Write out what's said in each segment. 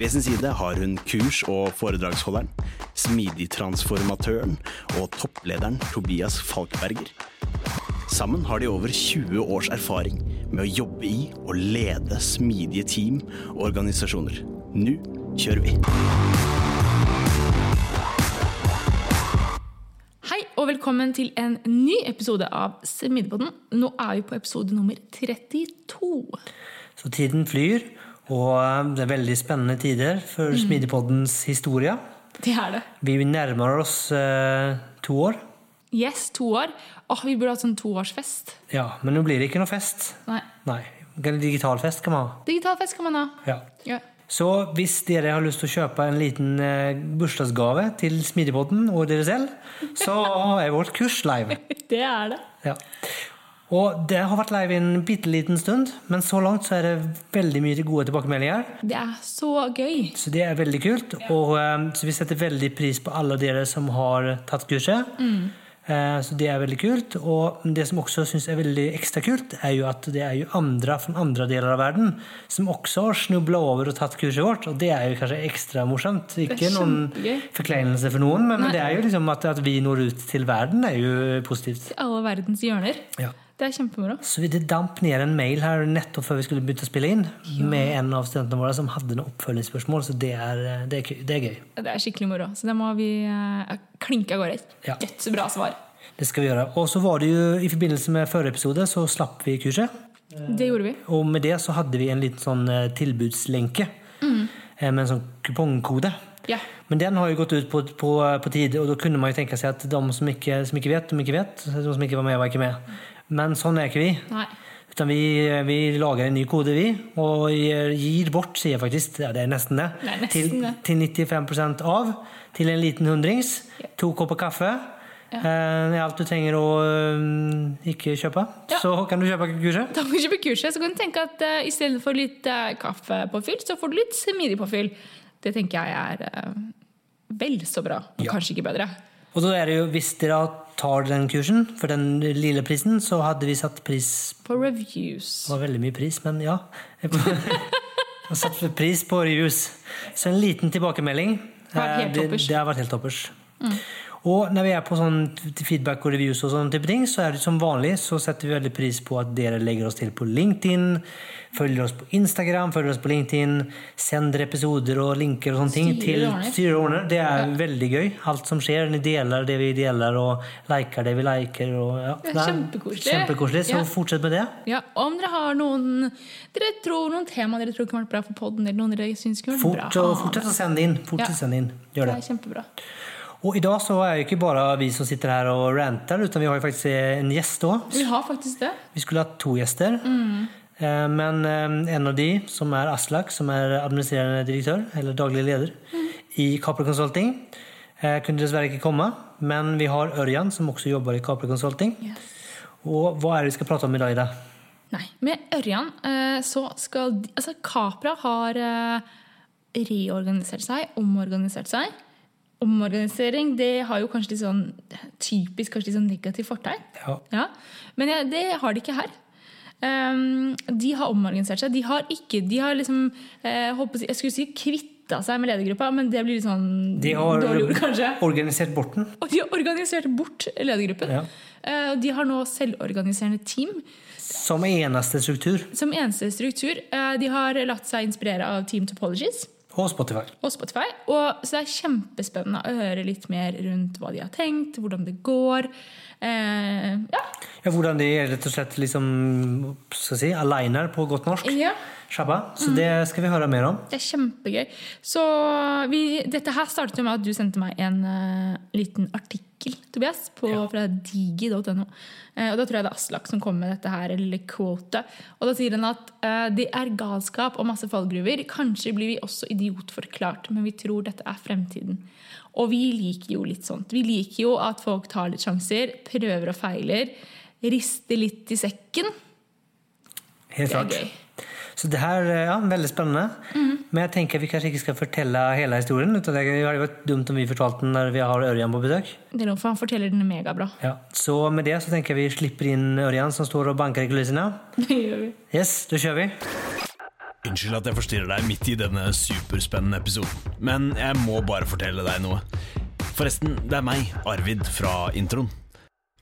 Ved sin side har hun kurs- og foredragsholderen, smidigtransformatøren og topplederen Tobias Falkberger. Sammen har de over 20 års erfaring med å jobbe i og lede smidige team og organisasjoner. Nå kjører vi! Hei og velkommen til en ny episode av Smidigpodden. Nå er vi på episode nummer 32. Så tiden flyr, og eh, det er veldig spennende tider for Smidigpoddens historie. Det er det. Vi nærmer oss eh, to år. Yes, to år. Åh, vi burde hatt sånn toårsfest. Ja, men nå blir det ikke noe fest. Nei. Nei, digital fest kan man ha. Digital fest kan man ha. Ja. Ja. Så hvis dere har lyst til å kjøpe en liten eh, bursdagsgave til Smidigpodden og dere selv, så er vårt kurs live. Det er det. Ja. Og det har vært live en bitte liten stund, men så langt så er det veldig mye gode tilbakemeldinger. Det er så gøy. Så det er veldig kult. Og, eh, så vi setter veldig pris på alle dere som har tatt kurset. Mm. Så det er veldig kult. Og det som også syns er veldig ekstra kult, er jo at det er jo andre fra andre deler av verden som også har snubla over og tatt kurset vårt. Og det er jo kanskje ekstra morsomt. Ikke noen forkleinelse for noen, men Nei. det er jo liksom at, at vi når ut til verden, er jo positivt. Til alle verdens hjørner. Ja. Det er kjempemoro. Så det damp ned en mail her nettopp før vi skulle begynne å spille inn, med en av studentene våre som hadde noen oppfølgingsspørsmål, så det er, det er, det er gøy. Det er skikkelig moro. Så det må vi eh, klinke av gårde. Ja. bra svar. Det skal vi gjøre. Og så var det jo i forbindelse med forrige episode, så slapp vi kurset. Det gjorde vi. Og med det så hadde vi en liten sånn eh, tilbudslenke mm. med en sånn kupongkode. Ja. Men den har jo gått ut på, på, på tid, og da kunne man jo tenke seg at de som ikke, som ikke vet, de ikke vet. De som ikke var med, var ikke med. Men sånn er ikke vi. Nei. Utan vi, vi lager en ny kode, vi, og gir bort, sier jeg faktisk, ja, det er nesten det, er nesten til, det. til 95% av, til en liten hundrings, to kopper kaffe. Eh, er alt du trenger å eh, ikke kjøpe. Ja. Så kan du kjøpe kurset. Da kan du kjøpe kurset, så kan du tenke at uh, i stedet for litt uh, kaffepåfyll, så får du litt smidig påfyll. Det tenker jeg er uh, vel så bra, og Ja. kanskje ikke bedre. Og da er det jo, hvis dere tar den kursen for den lille prisen, så hadde vi satt pris På reviews. Det var veldig mye pris, men ja. Vi har satt pris på reviews. Så en liten tilbakemelding. Har vært helt Eh, det, toppers. det har vært helt toppers. Og når vi er på sånn feedback og reviews, og sånne type ting, så er det som vanlig så setter vi veldig pris på at dere legger oss til på LinkedIn, følger oss på Instagram, følger oss på LinkedIn, sender episoder og linker og sånne ting til styrer og ordner. Det er veldig gøy. Alt som skjer. Ni deler det vi deler, og liker det vi liker. Og, ja. Det er kjempekoselig. Kjempekoselig. Så Ja. fortsett med det. Ja, om dere har noen Dere tror noen tema dere tror kunne vært bra for podden, eller noen dere syns kunne vært bra fortsett å sende inn. Fortsett Ja. sende inn. Gjør Det det. er kjempebra. Og i dag så er det ikke bare vi som sitter her og ranter, utan vi har jo faktisk en gjest òg. Vi har faktisk det. Vi skulle hatt to gjester. Mm. Men eh, en av de, som er Aslak, som er administrerende direktør, eller daglig leder, i Capri Consulting, eh, kunne dessverre ikke komme. Men vi har Ørjan, som også jobber i Capri Consulting. Yes. Og hva er det vi skal prate om i dag, Ida? Nei, med Ørjan eh, så skal de, Altså, Capra har eh, reorganisert seg, omorganisert seg. Omorganisering det har jo kanskje litt sånn typisk kanskje litt sånn negativ fortegn. Ja. Men ja, det har de ikke her. Um, de har omorganisert seg. De har ikke De har liksom eh, si, Jeg skulle si kvitta seg med ledergruppa, men det blir litt sånn De har dårlig ord, kanskje. organisert bort den. Og de har organisert bort ledergruppen. Ja. Uh, de har nå selvorganiserende team Som eneste struktur. som eneste struktur. Uh, de har latt seg inspirere av Team Topologies. Og Spotify. og Spotify. Og, så det er kjempespennende å høre litt mer rundt hva de har tenkt, hvordan det går. Eh, ja. Ja, hvordan de rett og slett liksom, skal si, aligner på godt norsk. ja. Shabba. Så det skal vi høre mer om. Det er kjempegøy. Så vi, dette her startet jo med at du sendte meg en uh, liten artikkel, Tobias, på, fra digi.no. Uh, og da tror jeg det er Aslak som kommer med dette her, eller quote. Og da sier han at uh, det er galskap og masse fallgruver. Kanskje blir vi også idiotforklart, men vi tror dette er fremtiden. Og vi liker jo litt sånt. Vi liker jo at folk tar litt sjanser, prøver og feiler, rister litt i sekken. Helt Det er klart. gøy. Så det her er ja, veldig spennende. Men jeg tenker vi kanskje ikke skal fortelle hele historien. Utan det hadde vært dumt om vi fortalte den når vi har Ørjan på besøk. Det er noe, for Han forteller den megabra. Ja. Så med det så tenker jeg vi slipper inn Ørjan som står og banker i kulissene. Det gjør vi. Yes, da kjører vi. Unnskyld at jeg forstyrrer deg midt i denne superspennende episoden, men jeg må bare fortelle deg noe. Forresten, det er meg, Arvid, fra introen.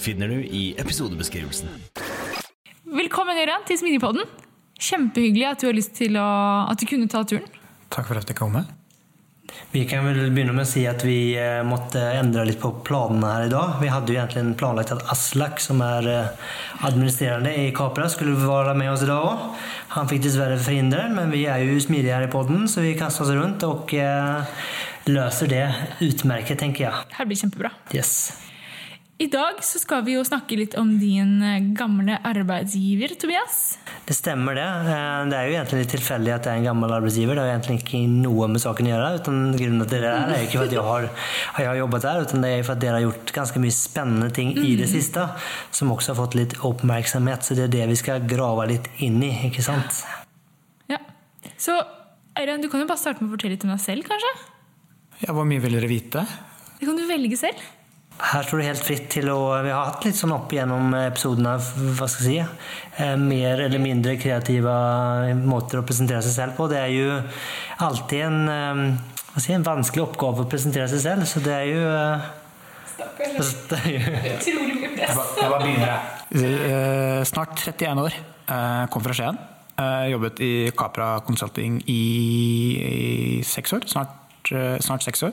finner du i episodebeskrivelsen. Velkommen Ørjan, til Smidigpodden. Kjempehyggelig at du har lyst til å, at du kunne ta turen. Takk for at jeg kom. Vi kan vel begynne med å si at vi eh, måtte endre litt på planene her i dag. Vi hadde jo egentlig planlagt at Aslak, som er eh, administrerende i Capra, skulle være med oss i dag òg. Han fikk dessverre forhinder, men vi er jo smidige her i poden, så vi kaster oss rundt og eh, løser det utmerket, tenker jeg. Det her blir kjempebra. Yes. I dag så skal vi jo snakke litt om din eh, gamle arbeidsgiver, Tobias. Det stemmer det. Eh, Det er jo egentlig litt tilfeldig at det er en gammel arbeidsgiver. Det har egentlig ikke noe med saken å gjøre. uten grunnen til det er ikke for at jeg har, jeg har jobbet der, men det er for at dere har gjort ganske mye spennende ting i det siste, som også har fått litt oppmerksomhet. Så det er det vi skal grave litt inn i, ikke sant? Ja. Så Ørjan, du kan jo bare starte med å fortelle litt om deg selv, kanskje? Ja, Hvor mye vil dere vite? Det kan du velge selv. Her står du helt fritt til å Vi har hatt litt sånn opp igjennom episodene hva skal jeg si, eh, mer eller mindre kreative måter å presentere seg selv på. Det er jo alltid en, eh, hva skal jeg si, en vanskelig oppgave å presentere seg selv, så det er jo eh, Utrolig mye press. Jeg bare begynner, jeg. Eh, Snart 31 år. Eh, Kom fra Skien. Eh, Jobbet i Capra Consulting i, i seks år. Snart, snart seks år.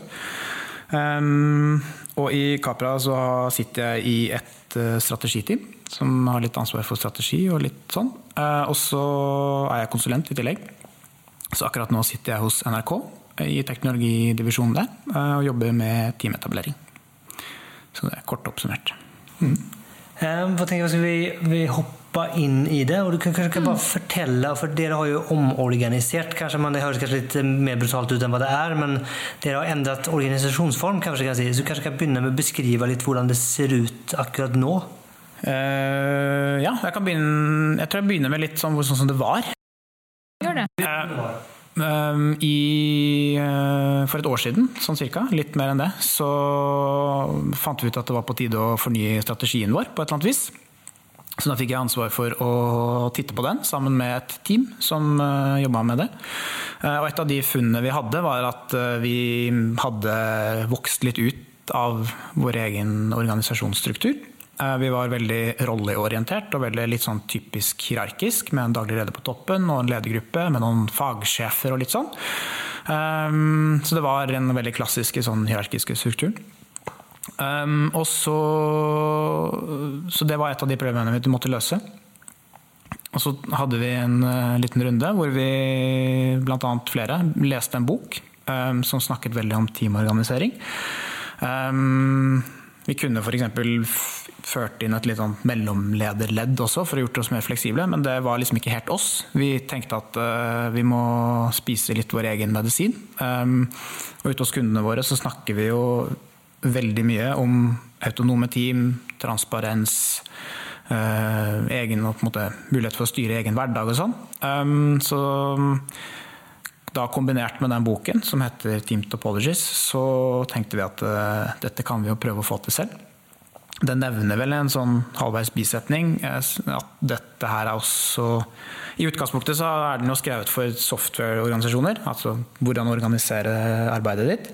Um, og i Capra så sitter jeg i et eh, strategiteam som har litt ansvar for strategi og litt sånn. Eh, og så er jeg konsulent i tillegg. Så akkurat nå sitter jeg hos NRK i teknologidivisjonen der eh, og jobber med teametablering. Så det er kort oppsummert. Eh, Hva tenker jeg, skal vi, vi hoppe inn i det? Og du kan kanskje bare fortelle, for dere har jo omorganisert. Kanskje men Det høres kanskje litt mer brutalt ut enn hva det er, men dere har endret organisasjonsform. kanskje kan si. Så du kanskje kan begynne med å beskrive litt hvordan det ser ut akkurat nå? Uh, ja, jeg kan begynne Jeg tror jeg begynner med litt sånn, sånn som det var. Gjør det. Um, i, eh, for et år siden, sånn cirka, litt mer enn det, så fant vi ut at det var på tide å fornye strategien vår på et eller annet vis. Så da fikk jeg ansvar for å titte på den sammen med et team som uh, jobba med det. Eh, og et av de funnene vi hadde, var at eh, vi hadde vokst litt ut av vår egen organisasjonsstruktur. Eh, Vi var veldig rolleorientert og veldig litt sånn typisk hierarkisk, med en daglig leder på toppen og en ledergruppe med noen fagsjefer og litt sånn. Um, Så det var en veldig klassiske sånn hierarkiske strukturen. Um, og så, så det var et av de problemene vi måtte løse. Og så hadde vi en eh, liten runde hvor vi, bl.a. flere, leste en bok um, som snakket veldig om teamorganisering. Vi kunne f.eks. ført inn et litt sånn mellomlederledd også for å gjort oss mer fleksible, men det var liksom ikke helt oss. Vi tenkte at uh, vi må spise litt vår egen medisin. Um, og ute hos kundene våre så snakker vi jo veldig mye om autonome team, transparens, uh, egen, måte, mulighet for å styre egen hverdag og sånn. Um, så da kombinert med den boken som heter Team Topologies, så tenkte vi at uh, dette kan vi jo prøve å få til selv. Den nevner vel en sånn halvveis bisetning at dette her er også I utgangspunktet så er den jo skrevet for softwareorganisasjoner, altså hvordan organisere arbeidet ditt.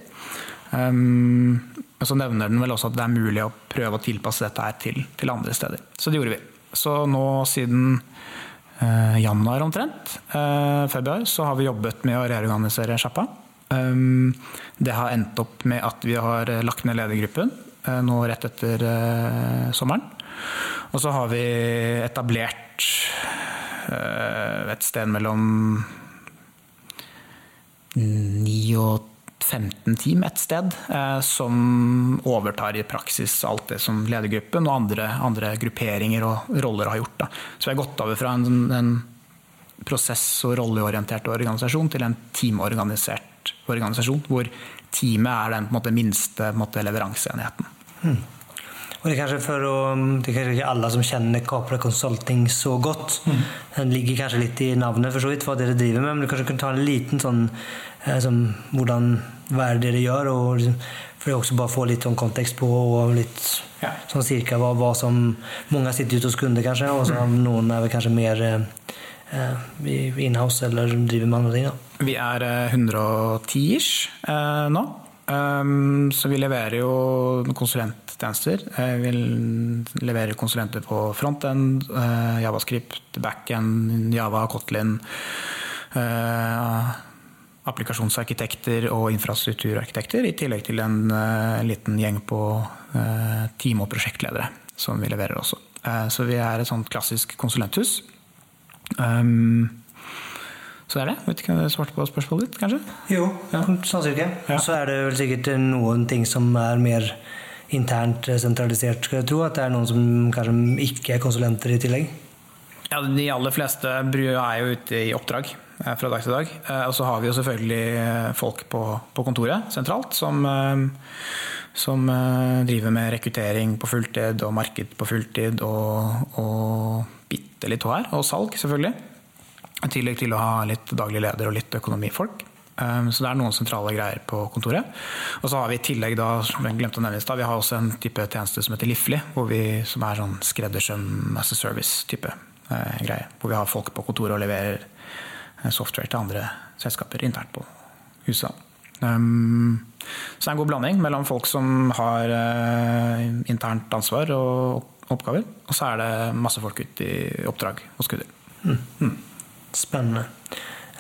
Um, men så nevner den vel også at det er mulig å prøve å tilpasse dette her til, til andre steder. Så det gjorde vi. Så nå siden uh, januar omtrent, uh, februar, så har vi jobbet med å reorganisere sjappa. Um, det har endt opp med at vi har lagt ned ledergruppen eh, nå rett etter eh, sommeren. Og så har vi etablert eh, et sted mellom 9 og 15 team et sted, eh, som overtar i praksis alt det som ledergruppen og andre, andre grupperinger og roller har gjort. Da. Så vi har gått over fra en, en prosess- og rolleorientert organisasjon til en teamorganisert organisasjon, hvor teamet er den måte, minste måte, leveranseenheten. Mm. Og det er kanskje for å, det er kanskje ikke alle som kjenner Capra Consulting så godt. Mm. Den ligger kanskje litt i navnet for så vidt, hva dere driver med. Men du kanskje kunne ta en liten sånn eh, som, hvordan, Hva er det dere gjør? Og, liksom, for å også bare få litt sånn kontekst på og litt ja. sånn cirka hva, hva, som Mange sitter ute hos kunder kanskje, og så mm. noen er vel kanskje mer eh, eh inhouse eller driver med andre ting. Da. Vi er 110-ish eh, eh, nå. Um, så vi leverer jo konsulenttjenester. Eh, vi leverer konsulenter på frontend, Javascript, backend, Java, Kotlin. Applikasjonsarkitekter og infrastrukturarkitekter, i tillegg til en liten gjeng på team- og prosjektledere som vi leverer også. Så vi er et sånt klassisk konsulenthus. Um, så det er det. Vet ikke om det svarte på spørsmålet ditt, kanskje? Jo, ja. sånn. Ja. Så er det vel sikkert noen ting som er mer internt sentralisert, skal jeg tro? At det er noen som kanskje ikke er konsulenter i tillegg? Ja, De aller fleste er jo ute i oppdrag eh, fra dag til dag. Eh, og så har vi jo selvfølgelig eh, folk på, på kontoret sentralt som, som, driver med rekruttering på fulltid og marked på fulltid og, og bitte litt her, og salg, selvfølgelig. I tillegg til å ha litt daglig leder og litt økonomifolk. Ehm, så det er noen sentrale greier på kontoret. Og så har vi i tillegg da, som jeg glemte å nevne vi har også en type tjeneste som heter Lifli, som er sånn skreddersøm as a service-type eh, greie. Hvor vi har folk på kontoret og leverer eh, software til andre selskaper internt på huset. Um, så det er en god blanding mellom folk som har eh, internt ansvar og oppgaver, og så er det masse folk ute i oppdrag hos skudder. Mm. Mm. Spennende.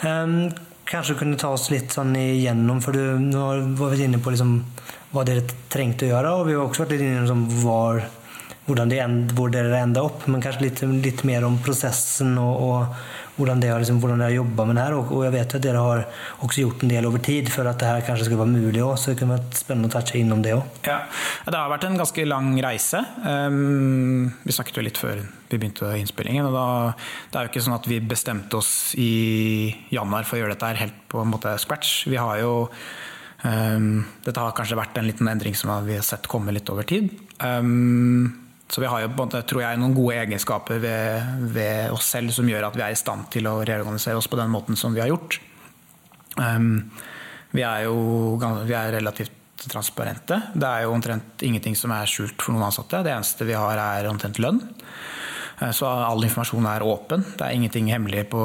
Um, kanskje kunne ta oss litt sånn igjennom, for du nå var vi inne på liksom, hva dere trengte å gjøre, og vi har også vært litt inne på var, hvordan det end, hvor dere enda opp, men kanskje litt, litt mer om prosessen og, og hvordan har, liksom, hvordan har jobba med det her. Og, og, jeg vet at dere har også gjort en del over tid for at det her kanskje skulle være mulig òg, så det kunne vært spennende å touche innom det òg. Ja, det har vært en ganske lang reise. Um, vi snakket jo litt før vi begynte innspillingen. og da, Det er jo ikke sånn at vi bestemte oss i januar for å gjøre dette her helt på en måte scratch. Vi har jo um, Dette har kanskje vært en liten endring som vi har sett komme litt over tid. Um, så vi har jo, tror jeg, noen gode egenskaper ved, ved, oss selv som gjør at vi er i stand til å reorganisere oss på den måten som vi har gjort. Um, vi er jo vi er relativt transparente. Det er jo omtrent ingenting som er skjult for noen ansatte. Det eneste vi har er omtrent lønn. Eh, så all informasjon er åpen. Det er ingenting hemmelig på,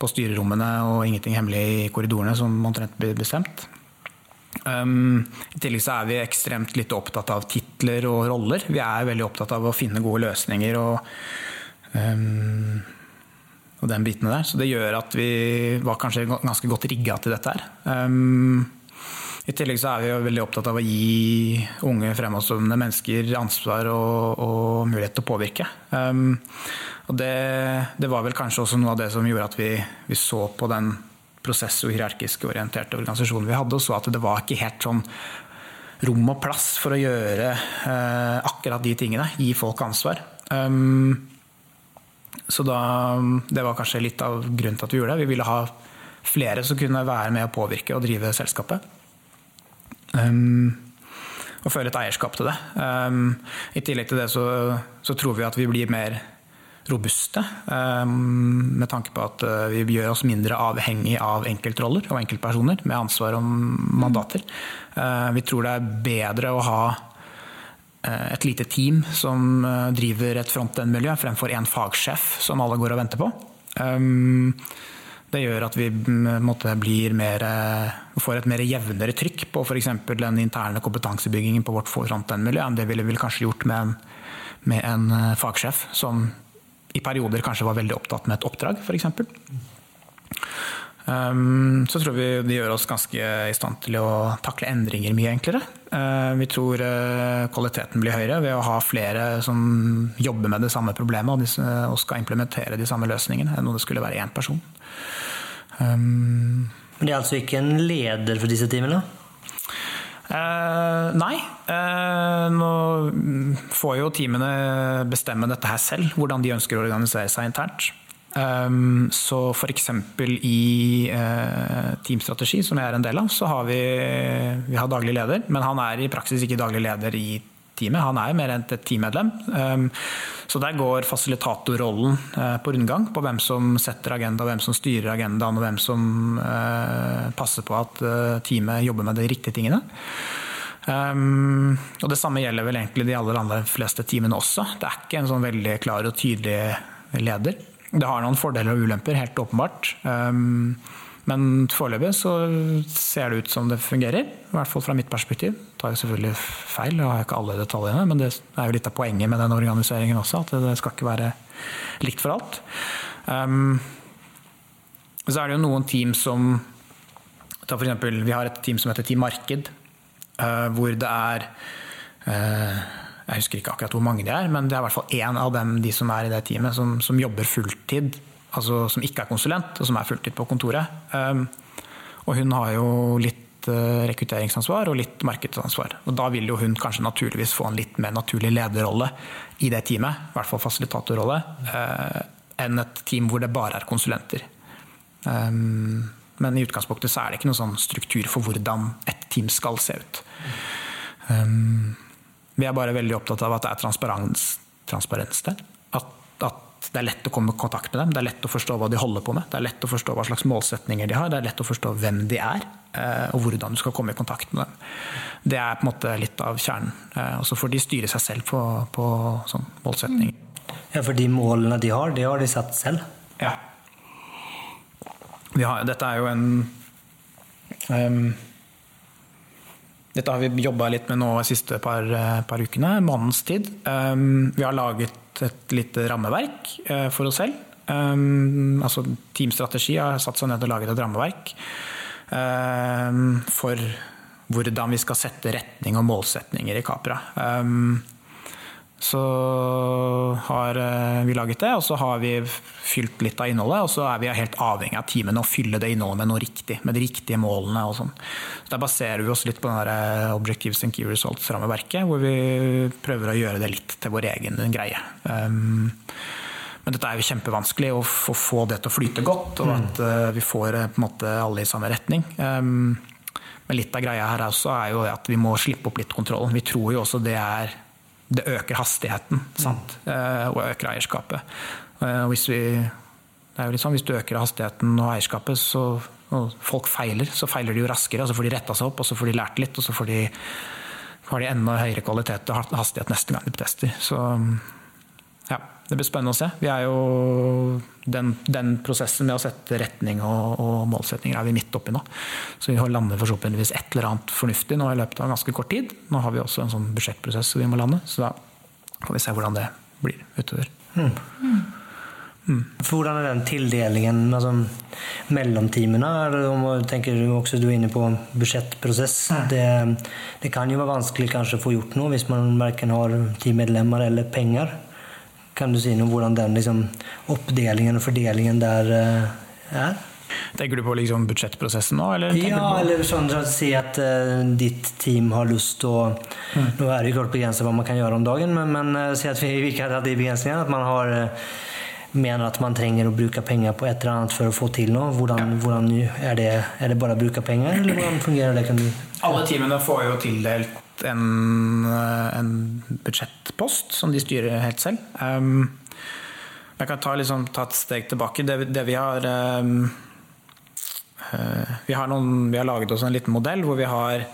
på styrerommene og ingenting hemmelig i korridorene som omtrent blir bestemt. Um, I tillegg så er vi ekstremt litt opptatt av titler og roller. Vi er veldig opptatt av å finne gode løsninger og, um, og den biten der. Så det gjør at vi var kanskje ganske godt rigga til dette her. Um, I tillegg så er vi veldig opptatt av å gi unge fremadstormende mennesker ansvar og, og, mulighet til å påvirke. og det, det, var vel kanskje også noe av det som gjorde at vi, vi så på den prosess- og hierarkisk orienterte organisasjonen vi hadde, og så at det var ikke helt sånn rom og plass for å gjøre eh, akkurat de tingene. Gi folk ansvar. Um, så da, det var kanskje litt av grunnen til at vi gjorde det. Vi ville ha flere som kunne være med å påvirke og drive selskapet. Um, og føle et eierskap til det. Um, I tillegg til det så, så, tror vi at vi blir mer robuste. Med tanke på at vi gjør oss mindre avhengig av enkeltroller og enkeltpersoner med ansvar og mandater. Vi tror det er bedre å ha et lite team som driver et front-end-miljø, fremfor én fagsjef som alle går og venter på. Det gjør at vi blir mer, får et mer jevnere trykk på f.eks. den interne kompetansebyggingen på vårt frontend-miljø enn det ville vi kanskje gjort med en, med en eh, fagsjef som i perioder kanskje var veldig opptatt med et oppdrag, f.eks. Um, så tror vi det gjør oss ganske i stand til å takle endringer mye enklere. Uh, vi tror uh, kvaliteten blir høyere ved å ha flere som jobber med det samme problemet og, de, og skal implementere de samme løsningene, enn om det skulle være én person. Um, Men det er altså ikke en leder for disse teamene? Uh, nei. Uh, nå får jo teamene bestemme dette her selv, hvordan de ønsker å organisere seg internt. Um, så f.eks. i uh, teamstrategi, som jeg er en del av, så har vi, vi har daglig leder. Men han er i praksis ikke daglig leder i teamet. Han er jo mer enn et teammedlem. Ehm, så der går fasilitatorrollen eh, på rundgang, på hvem som setter agenda, hvem som styrer agendaen, og hvem som eh, passer på at eh, teamet jobber med de riktige tingene. Um, og Det samme gjelder vel egentlig de aller, aller fleste teamene også. Det er ikke en sånn veldig klar og tydelig leder. Det har noen fordeler og ulemper, helt åpenbart. Um, men foreløpig så ser det ut som det fungerer, i hvert fall fra mitt perspektiv. Tar jeg selvfølgelig feil, jeg har ikke alle detaljene, men det er jo litt av poenget med den organiseringen også, at det skal ikke være likt for alt. Um, så er det jo noen team som for eksempel, Vi har et team som heter Team Marked, uh, hvor det er uh, Jeg husker ikke akkurat hvor mange det er, men det er i hvert fall én av dem, de som er i det teamet, som, som jobber fulltid altså som ikke er konsulent, og som er fulltid på kontoret. Um, og hun har jo litt uh, rekrutteringsansvar og litt markedsansvar. Og da vil jo hun kanskje naturligvis få en litt mer naturlig lederrolle i det teamet, i hvert fall fasilitatorrolle, uh, enn et team hvor det bare er konsulenter. Um, men i utgangspunktet så er det ikke noen sånn struktur for hvordan et team skal se ut. Vi er bare veldig opptatt av at det er transparens, transparens der. At, at det er lett å komme i kontakt med dem, det er lett å forstå hva de holder på med. Det er lett å forstå hva slags målsetninger de har, det er lett å forstå hvem de er, eh, og hvordan du skal komme i kontakt med dem. Det er på en måte litt av kjernen. Eh, og så får de styre seg selv på, på sånn målsetninger. Ja, for de målene de har, de har de satt selv? Ja. Har, dette er jo en um, dette har vi jobba litt med nå de siste par, eh, par ukene, månedens tid. Um, vi har laget et lite rammeverk uh, for oss selv. Um, altså Teamstrategi har satt seg ned og laget et rammeverk um, for hvordan vi skal sette retning og målsetninger i Capra. Um, så har eh, vi laget det, og så har vi fylt litt av innholdet. Og så er vi helt avhengig av teamene å fylle det innholdet med noe riktig. Med de riktige målene og sånn. Så Der baserer vi oss litt på det eh, Objectives and Key Results-rammeverket, hvor vi prøver å gjøre det litt til vår egen greie. Um, men dette er jo kjempevanskelig å få det til å flyte godt, og at uh, vi får på en måte alle i samme retning. Um, men litt av greia her også er jo at vi må slippe opp litt kontrollen. Vi tror jo også det er det øker hastigheten sant? Mm. og øker eierskapet. Eh, og hvis, vi, det er jo litt sånn, hvis du øker hastigheten og eierskapet, så, og folk feiler, så feiler de jo raskere. og Så får de retta seg opp, og så får de lært litt, og så får de, har de enda høyere kvalitet og hastighet neste gang de tester. Så ja, det blir spennende å se. Vi er jo den, den prosessen med å sette retning og, og, målsetninger er vi midt oppi nå. Så vi lander forhåpentligvis et eller annet fornuftig nå i løpet av ganske kort tid. Nå har vi også en sånn budsjettprosess vi må lande, så da får vi se hvordan det blir utover. Mm. Mm. Hvordan er den tildelingen altså, mellom teamene? tenker du også du er inne på budsjettprosess. Mm. Det, det, kan jo være vanskelig kanskje å få gjort noe hvis man verken har teammedlemmer eller penger. Kan du si noe om hvordan den liksom, oppdelingen og fordelingen der uh, er? Tenker du på liksom budsjettprosessen nå? Eller ja, eller sånn å si at uh, ditt team har lyst til å mm. Nå er det jo klart begrenset hva man kan gjøre om dagen, men, men uh, si at vi ikke hadde de begrensningene. At man har uh, mener at man trenger å bruke penger på et eller annet for å få til noe. Hvordan, hvordan er, det, er, det, bare å bruke penger, eller hvordan fungerer det? Du... Alle teamene får jo tildelt en, en, budsjettpost som de styrer helt selv. Um, Jeg kan ta, liksom, ta, et steg tilbake. Det, det vi har um, uh, vi, har noen, vi har laget oss en liten modell hvor vi har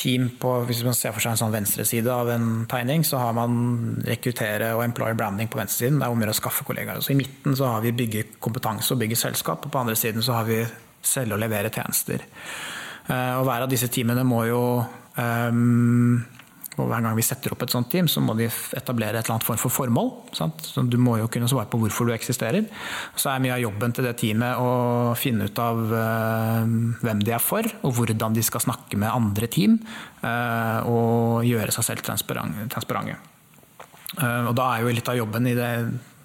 team på Hvis man ser for seg en sånn venstreside av en tegning, så har man rekruttere og employer branding på venstresiden. Det er om å skaffe kollegaer. Så I midten så har vi bygge kompetanse og bygge selskap, og på andre siden så har vi selge og levere tjenester. Uh, og hver av disse teamene må jo og hver gang vi setter opp et sånt team, så må de etablere et eller annet form for formål. Sant? Så du må jo kunne svare på hvorfor du eksisterer. Så er mye av jobben til det teamet å finne ut av uh, hvem de er for, og hvordan de skal snakke med andre team, uh, og gjøre seg selv transparente. Uh, og da er jo litt av jobben i det,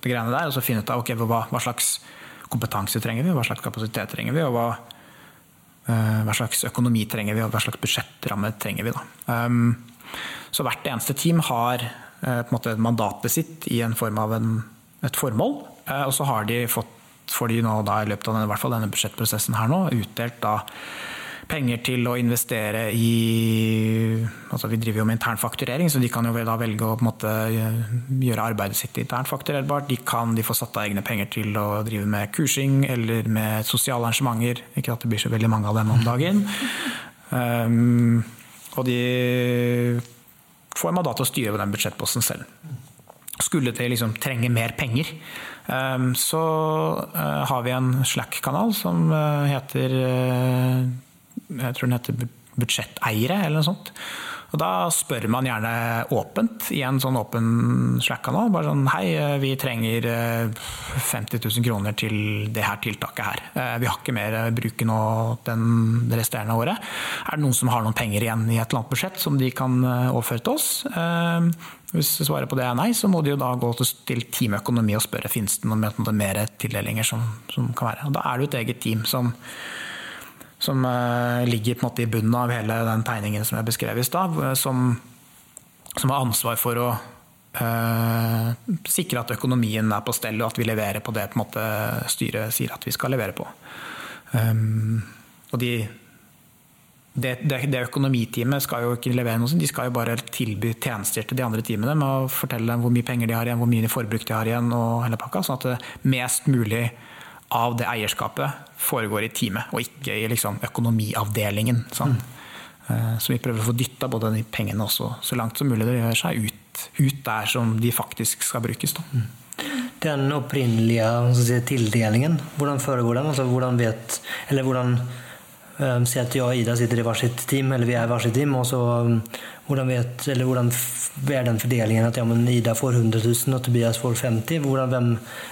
det greiene der å finne ut av okay, hva, hva, slags kompetanse trenger vi, hva slags kapasitet trenger vi, og hva, hva slags økonomi trenger vi, og hva slags budsjettramme trenger vi. Da. Um, så hvert eneste team har eh, på en måte mandatet sitt i en form av en, et formål. Eh, og så har de fått, får de nå da, i løpet av denne, denne budsjettprosessen her nå, utdelt da penger til å investere i altså Vi driver jo med internfakturering, så de kan jo da velge å måte, gjøre arbeidet sitt internfakturerbart. De kan de få satt av egne penger til å drive med kursing eller med sosiale arrangementer. Ikke at det blir så veldig mange av dem om dagen. Um, og de får mandat til å styre den budsjettposten selv. Skulle de liksom trenge mer penger, ehm, så eh, har vi en Slack-kanal som eh, heter eh, Jeg tror den heter Budsjetteiere, eller noe sånt. Og da spør man gjerne åpent i en sånn åpen Slack-kanal. Bare sånn Hei, vi trenger 50 000 kroner til det her tiltaket her. Vi har ikke mer bruk nå den det resterende året. Er det noen som har noen penger igjen i et eller annet budsjett som de kan overføre til oss? Hvis svaret på det er nei, så må de jo da gå til teamøkonomi og spørre finnes det noen mer tildelinger som, som kan være. Og da er det jo et eget team som som eh, ligger på en måte i bunnen av hele den tegningen som jeg beskrev i stad, eh, som, som, har ansvar for å uh, sikre at økonomien er på stell, og at vi leverer på det på måte styret sier at vi skal levere på. Um, og de, det, det, det, økonomiteamet skal jo ikke levere noe, de skal jo bare tilby tjenester til de andre teamene med å fortelle dem hvor mye penger de har igjen, hvor mye forbruk de har igjen, og hele pakka, sånn at det mest mulig av det eierskapet foregår i teamet, og ikke i liksom økonomiavdelingen. Sånn. Mm. Så vi prøver å få dytta både de pengene også, så langt som mulig det gjør seg, ut, ut der som de faktisk skal brukes. Mm. Den opprinnelige si, tildelingen, hvordan foregår den? Altså, hvordan vet, eller hvordan Si at jeg og Ida sitter i hvert sitt team, eller vi er hvert sitt team. og så hvordan, vet, eller hvordan er den fordelingen at ja, Ida får 100 000 og Tobias får 50 hvordan, Hvem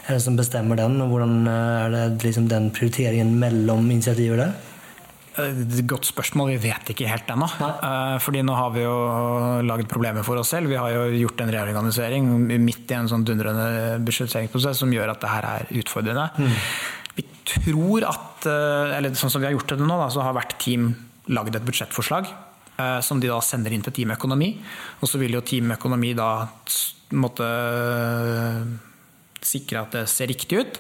er det som bestemmer den, og hvordan eh, er det liksom den prioriteringen mellom initiativer der? Godt spørsmål, vi vet ikke helt ennå. Uh, fordi nå har vi jo laget problemer for oss selv. Vi har jo gjort en reorganisering midt i en sånn dundrende budsjetteringsprosess som gjør at det her er utfordrende. Mm. Vi tror at, uh, eller sånn som vi har gjort det nå, da, så har hvert team lagd et budsjettforslag Eh, som de da sender inn til Team Økonomi. Og så vil jo Team Økonomi da måtte eh, sikre at det ser riktig ut.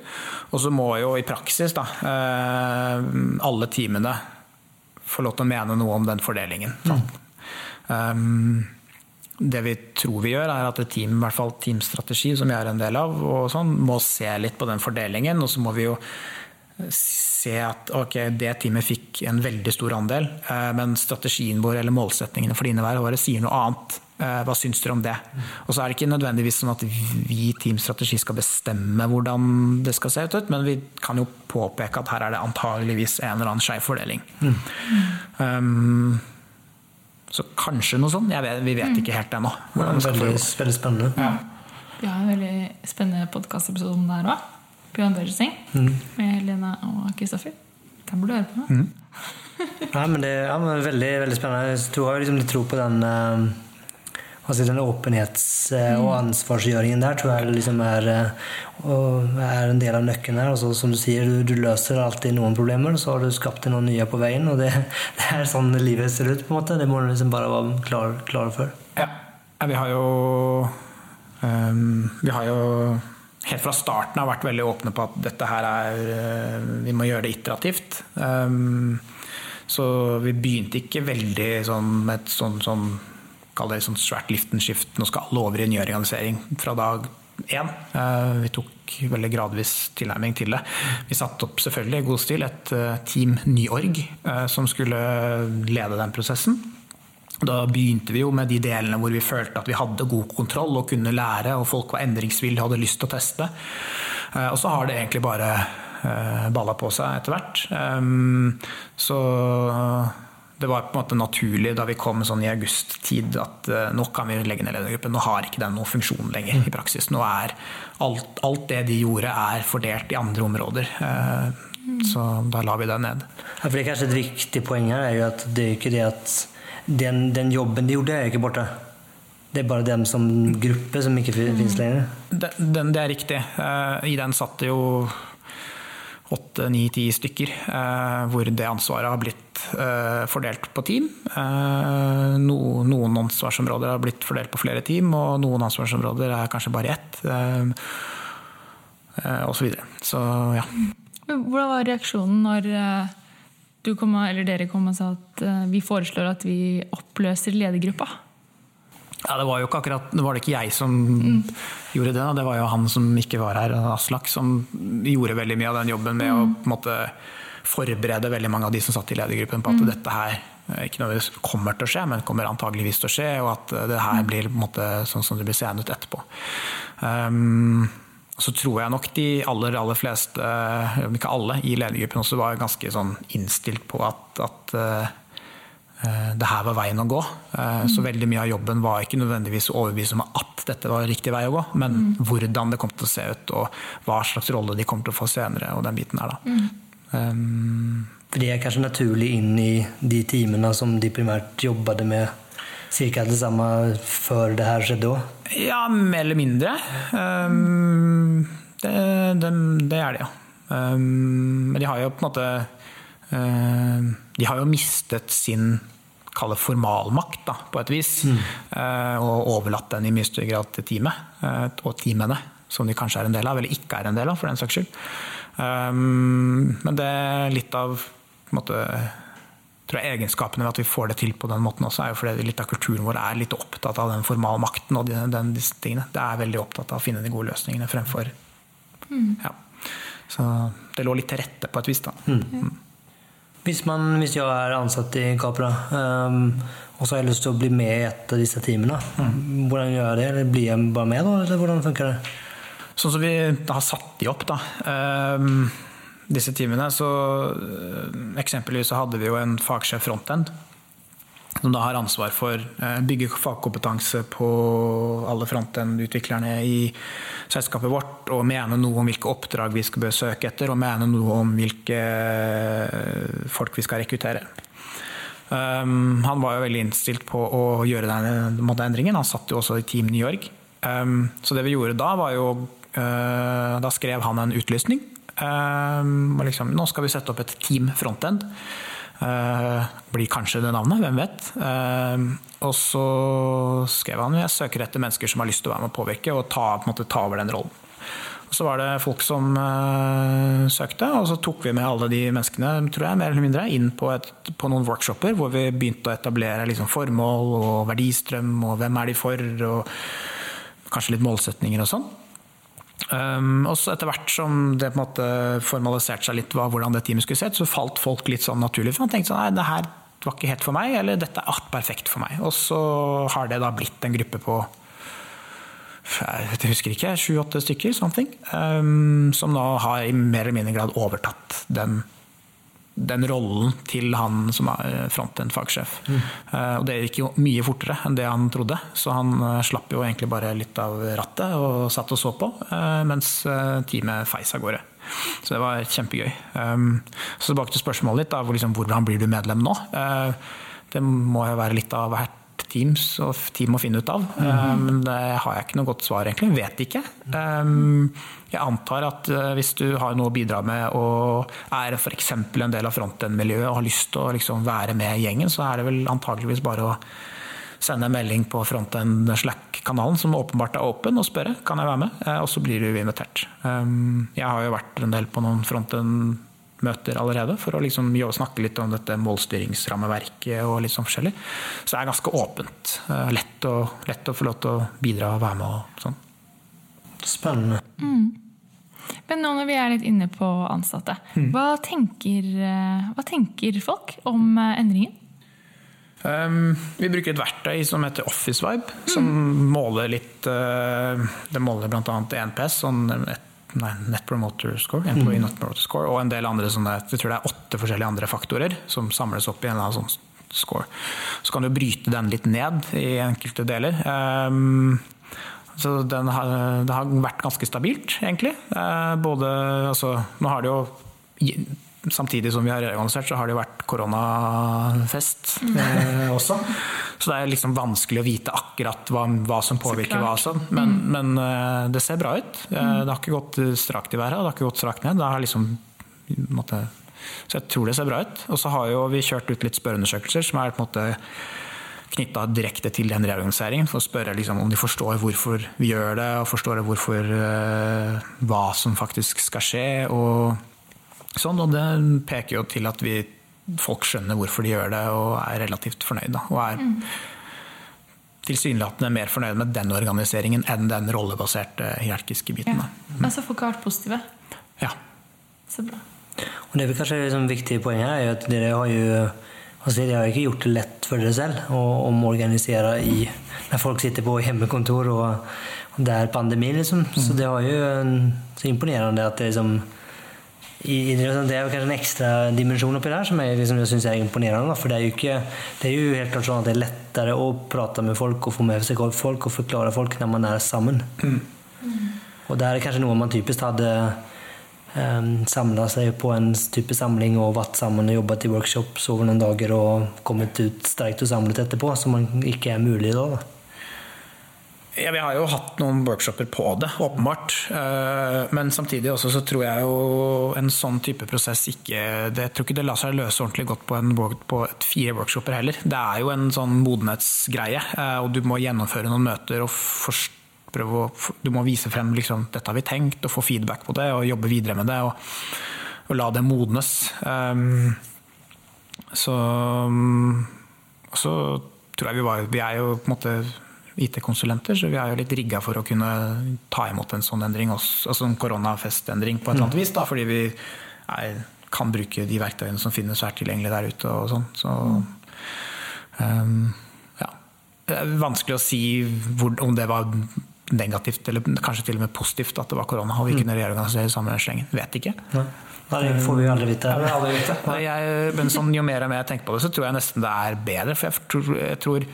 Og så må jo i praksis da, eh, alle teamene få lov til å mene noe om den fordelingen. Mm. Det vi tror vi gjør, er at et team, i hvert fall teamstrategi, som jeg er en del av, sånn, må se litt på den fordelingen. Og så må vi jo se at ok, det teamet fikk en veldig stor andel, eh, men strategien vår eller målsettingene for dine hver året sier noe annet. Eh, hva syns dere om det? Og så er det ikke nødvendigvis sånn at vi i Team Strategi skal bestemme hvordan det skal se ut, men vi kan jo påpeke at her er det antageligvis en eller annen skeiv fordeling. Mm. Um, så kanskje noe sånt. Vet, vi vet ikke helt ennå. Veldig, veldig spennende. Ja. Vi har en veldig spennende podkastepisode om det her òg. Bjørn Børjesing mm. med Lena og Kristoffer. Den burde du høre på. Mm. ja, men det ja, men veldig, veldig spennende. Jeg tror liksom de tror på den uh, altså den åpenhets- uh, og ansvarsgjøringen der tror jeg liksom er, er en del av nøkkelen her. Altså, som du sier, du, du, løser alltid noen problemer, så har du skapt noen nye på veien. Og det, det, er sånn livet ser ut. på en måte. Det må du liksom bare være klar, klar for. Ja. vi har jo um, Vi har jo helt fra starten har vært veldig åpne på at dette her er eh, Vi må gjøre det iterativt. Um, så vi begynte ikke veldig sånn med et sånn, sånn Kall det sånn svært liftenskift. nå skal alle over i en organisering fra dag én. Eh, vi tok veldig gradvis tilnærming til det. Vi satte opp selvfølgelig i god stil et eh, team Nyorg som skulle lede den prosessen. Da begynte vi jo med de delene hvor vi følte at vi hadde god kontroll og kunne lære, og folk var endringsvillige og hadde lyst til å teste. Og så har det egentlig bare balla på seg etter hvert. Så det var på en måte naturlig da vi kom sånn i august-tid at uh, nå kan vi legge ned ledergruppen. Nå har ikke den noen funksjon lenger i praksis. Nå er alt, alt det de gjorde, er fordelt i andre områder. Uh, så da la vi det ned. Ja, for det er kanskje Et viktig poeng her er jo at det er ikke det at den, den jobben de gjorde, er ikke borte. Det er bare dem som gruppe som ikke finnes lenger? Den, den, det er riktig. Uh, I den satt det jo åtte, ni, ti stykker, eh, hvor det ansvaret har blitt eh, fordelt på team. Eh, noen ansvarsområder har blitt fordelt på flere team, og noen ansvarsområder er kanskje bare ett. Og så videre. Så ja. Hvordan var reaksjonen når kom, dere kom og sa at vi foreslår at vi oppløser ledergruppa? Ja, Det var jo ikke akkurat, det var det ikke jeg som mm. gjorde det. Det var jo han som ikke var her, Aslak, som gjorde veldig mye av den jobben med mm. å på en måte, forberede veldig mange av de som satt i ledergruppen på at mm. dette her ikke nødvendigvis kommer til å skje, men kommer antageligvis til å skje, og at det her mm. blir på en måte, sånn som det blir seende ut etterpå. Um, så tror jeg nok de aller, aller fleste, om ikke alle, i ledergruppen også var ganske sånn innstilt på at, at Eh, det her var veien å gå. Eh, så mm. veldig mye av jobben var ikke nødvendigvis å overbevise om at dette var riktig vei å gå, men mm. hvordan det kom til å se ut, og hva slags rolle de kom til å få senere, og den biten her, da. Mm. Um, For de er kanskje naturlig inn i de timene som de primært jobbet med ca. det samme før det her skjedde òg? Ja, mer eller mindre. Um, det, det, det, er det, ja. Um, men de har jo på en måte uh, De har jo mistet sin kalle formalmakt, da, på et vis. Mm. Eh, og overlatt den i mye større grad til teamet eh, og teamene, som de kanskje er en del av, eller ikke er en del av, for den saks skyld. Um, men det er litt av måte, tror jeg egenskapene ved at vi får det til på den måten også, er jo fordi litt av kulturen vår er litt opptatt av den formalmakten og den, den, disse tingene. Det er veldig opptatt av å finne de gode løsningene fremfor mm. ja. Så det lå litt til rette på et vis, da. Mm. Hvis, man, hvis jeg er ansatt i Capra, um, og så har jeg lyst til å bli med i et av disse teamene, mm. hvordan gjør jeg det? Eller blir jeg bare med, da? Eller hvordan funker det? Sånn som vi har satt de opp, da. Um, disse teamene, så uh, Eksempelvis så hadde vi jo en fagsjef frontend som da har ansvar for å eh, bygge fagkompetanse på alle frontend-utviklerne i selskapet vårt, og mene noe om hvilke oppdrag vi skal besøke etter, og mene noe om hvilke eh, folk vi skal rekruttere. Um, han var jo veldig innstilt på å gjøre denne endringen. Han satt jo også i Team New York. Um, så det vi gjorde da, var jo uh, Da skrev han en utlysning. Um, liksom, nå skal vi sette opp et Team Frontend. Uh, blir kanskje det navnet, hvem vet. Uh, og så skrev han jeg søker etter mennesker som har lyst til å være med å påvirke og ta, måte, ta over den rollen. Og så var det folk som uh, søkte, og så tok vi med alle de menneskene tror jeg, mer eller mindre, inn på, et, på noen workshoper hvor vi begynte å etablere liksom, formål og verdistrøm og hvem er de for, og kanskje litt målsetninger og sånn. Um, og så etter hvert som det på en måte formaliserte seg litt hvordan det teamet skulle se ut, så falt folk litt sånn naturlig. For man tenkte sånn nei, det her var ikke helt for meg, eller dette er alt perfekt for meg. Og så har det da blitt en gruppe på jeg husker ikke, sju-åtte stykker, something, um, som nå har i mer eller mindre grad overtatt den den rollen til han som er frontend-fagsjef. Mm. Uh, og det gikk jo mye fortere enn det han trodde, så han uh, slapp jo egentlig bare litt av rattet og satt og så på, mens teamet feis av gårde. Så det var kjempegøy. Um, så tilbake til spørsmålet ditt, da, liksom, hvordan blir du medlem nå? det må jo være litt av hvert Teams og team å finne ut av. Mm. Men det har jeg ikke noe godt svar, egentlig. Vet ikke. Um, jeg antar at eh, hvis du har noe å bidra med og er f.eks. en del av frontend-miljøet og har lyst til å liksom være med i gjengen, så er det vel antageligvis bare å sende en melding på frontend Slack-kanalen, som åpenbart er åpen, og spørre kan jeg være med. Eh, og så blir du invitert. Um, jeg har jo vært en del på noen frontend-møter allerede for å liksom snakke litt om dette målstyringsrammeverket og litt sånn forskjellig. Så det er ganske åpent. Eh, lett å, lett å få lov til å bidra og være med og sånn. Spennende. Men nå når vi er litt inne på ansatte, hva, tenker, eh, hva tenker folk om eh, endringen? Um, vi bruker et verktøy som heter Office Vibe, som måler litt uh, Det måler bl.a. ENPS, sånn et, nei, Net Promoter Score, Employee Net Promoter Score, og en del andre sånne, jeg tror det er åtte forskjellige andre faktorer som samles opp i en eller annen sånn score. Så kan du bryte den litt ned i enkelte deler. Um, så den har, det har vært ganske stabilt, egentlig. Uh, både, altså, nå har det jo samtidig som vi har reorganisert, så har det jo vært koronafest eh, også. Så det er liksom vanskelig å vite akkurat hva, hva som påvirker hva. Sånn. Men, mm. men eh, det ser bra ut. Eh, det har ikke gått strakt i været, det har ikke gått strakt ned. Det har liksom, måtte, så jeg tror det ser bra ut. Og så har jo vi kjørt ut litt spørreundersøkelser som er på en måte knytta direkte til den reorganiseringen, for å spørre liksom, om de forstår hvorfor vi gjør det, og forstår hvorfor, uh, hva som faktisk skal skje. og Sånn, og det peker jo til at vi, folk skjønner hvorfor de gjør det og er relativt fornøyd. Og er mm. tilsynelatende mer fornøyd med den organiseringen enn den rollebaserte hierarkiske biten. Ja. Mm. Altså folk har vært positive? Ja. Så bra. Og det er kanskje liksom viktige poeng her er at dere har jo altså dere har ikke gjort det lett for dere selv å omorganisere i, når folk sitter på hjemmekontor og, og det er pandemi. Liksom. Mm. Så det har jo så imponerende at det liksom i, det er jo kanskje en ekstra dimensjon oppi der som jeg, liksom, jeg syns er imponerende. For det er, jo ikke, det er jo helt klart sånn at det er lettere å prate med folk og få med seg folk og forklare folk når man er sammen. Mm. Og det er kanskje noe man typisk hadde um, ehm, samla seg på en type samling og vært sammen og jobbet i workshops over noen dager og kommet ut sterkt og samlet etterpå, som ikke er mulig da. da. Ja, vi har jo hatt noen workshoper på det, åpenbart. Eh, men samtidig også så tror jeg jo en sånn type prosess ikke det, Jeg tror ikke det lar seg løse ordentlig godt på, en, på fire workshoper heller. Det er jo en sånn modenhetsgreie, eh, og du må gjennomføre noen møter og forstå å, du må vise frem liksom, dette har vi tenkt, og få feedback på det, og jobbe videre med det. Og, og la det modnes. Um, så, så tror jeg vi var Vi er jo på en måte IT-konsulenter, så vi er jo litt rigga for å kunne ta imot en sånn endring, altså en koronafestendring på et eller annet vis. Da, fordi vi er, kan bruke de verktøyene som finnes og er tilgjengelige der ute. og sånn. Så, um, ja. Det er vanskelig å si hvor, om det var negativt eller kanskje til og med positivt at det var korona og vi kunne reorganisere samme slengen. Vet ikke. Nei. det får vi aldri vite. Ja, aldri vite. Jeg, men sånn, jo mer og mer jeg tenker på det, så tror jeg nesten det er bedre. For jeg tror, jeg tror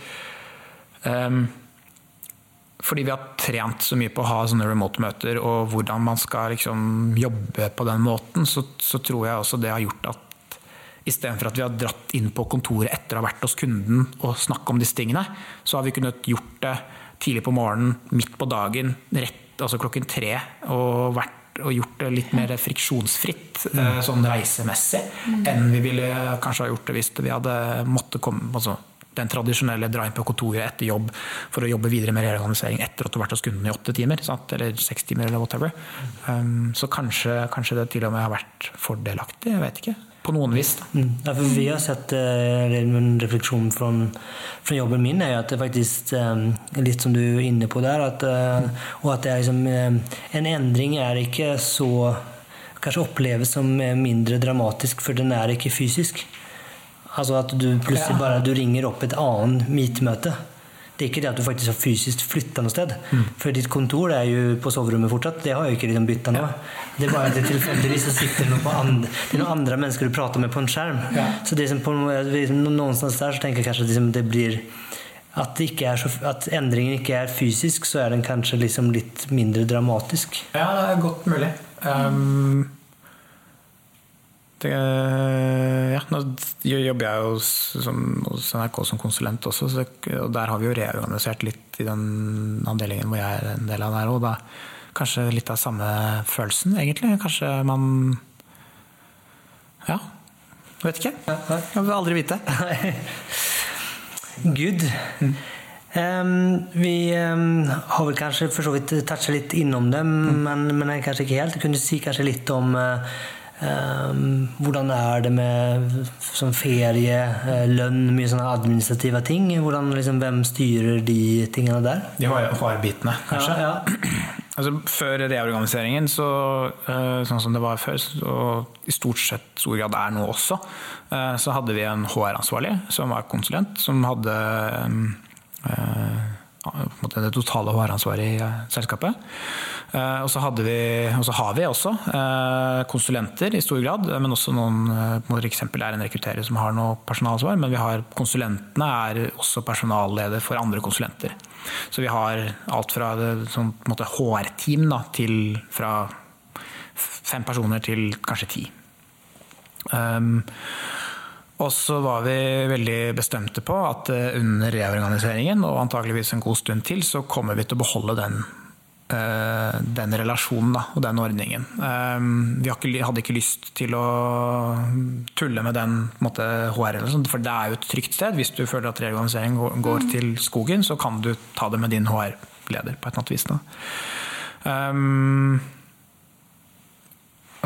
um, fordi vi har trent så mye på å ha sånne remote-møter og hvordan man skal liksom jobbe på den måten, så, så, tror jeg også det har gjort at istedenfor at vi har dratt inn på kontoret etter å ha vært hos kunden og snakket om disse tingene, så har vi kunnet gjort det tidlig på morgenen, midt på dagen, rett, altså klokken tre, og, vært, og gjort det litt mer friksjonsfritt mm. sånn reisemessig mm. enn vi ville kanskje ha gjort det hvis vi hadde måttet komme altså den tradisjonelle dra inn på kontoret etter jobb for å jobbe videre med reorganisering etter at du har vært hos kunden i åtte timer, sant? eller seks timer, eller whatever. Um, så kanskje, kanskje, det til og med har vært fordelaktig, jeg vet ikke. På noen vis. Mm. Ja, vi har sett uh, en refleksjon fra, fra, jobben min er at det faktisk um, litt som du er inne på der, at, uh, og at det er liksom, en endring er ikke så kanskje oppleves som mindre dramatisk, for den er ikke fysisk. Altså at du plutselig bare du ringer opp et annet meet-møte. Det er ikke det at du faktisk har fysisk flytta noe sted. Mm. For ditt kontor er jo på soverommet fortsatt. Det har jo ikke liksom bytta nå. Ja. Det er bare at det tilfeldigvis sitter noe andre, det er noen andre mennesker du prater med på en skjerm. Ja. Så det som på, noen der så tenker jeg kanskje at liksom det blir at, det så, at, endringen ikke er fysisk, så er den kanskje liksom litt mindre dramatisk. Ja, det er godt mulig. Um, det, ja, nå jobber jeg jo som, hos NRK som konsulent også, så, og der har vi jo reorganisert litt i den avdelingen hvor jeg er en del av der òg. Kanskje litt av samme følelsen, egentlig. Kanskje man Ja, vet ikke. Jeg vil aldri vite. Good. Mm. Um, vi um, har vel kanskje for så vidt toucha litt innom det, mm. men, men kanskje ikke helt. Kunne si kanskje litt om uh, Um, hvordan er det med sånn ferie, uh, lønn, mye sånne administrative ting? Hvordan, liksom, hvem styrer de tingene der? De har-bitene, kanskje. Ja, ja. Altså, før reorganiseringen, så, eh, sånn som det var før, og i stort sett stor grad er nå også, eh, så hadde vi en HR-ansvarlig som var konsulent, som hadde eh, det totale HR-ansvaret i selskapet. Og så, vi, og så, har vi også konsulenter i stor grad, men også noen f.eks. er en rekrutterer som har noe personalansvar. Men vi har konsulentene er også personalleder for andre konsulenter. Så vi har alt fra sånn, HR-team til fra fem personer til kanskje ti. Um, og så var vi veldig bestemte på at eh, under reorganiseringen, og antageligvis en god stund til, så kommer vi til å beholde den Eh, den relasjonen da, og den ordningen. Eh, vi hadde ikke lyst til å tulle med den måte, HR, for det er jo et trygt sted. Hvis du føler at reorganisering går mm. til skogen, så kan du ta det med din HR-leder på et eller annet vis. Da. Um,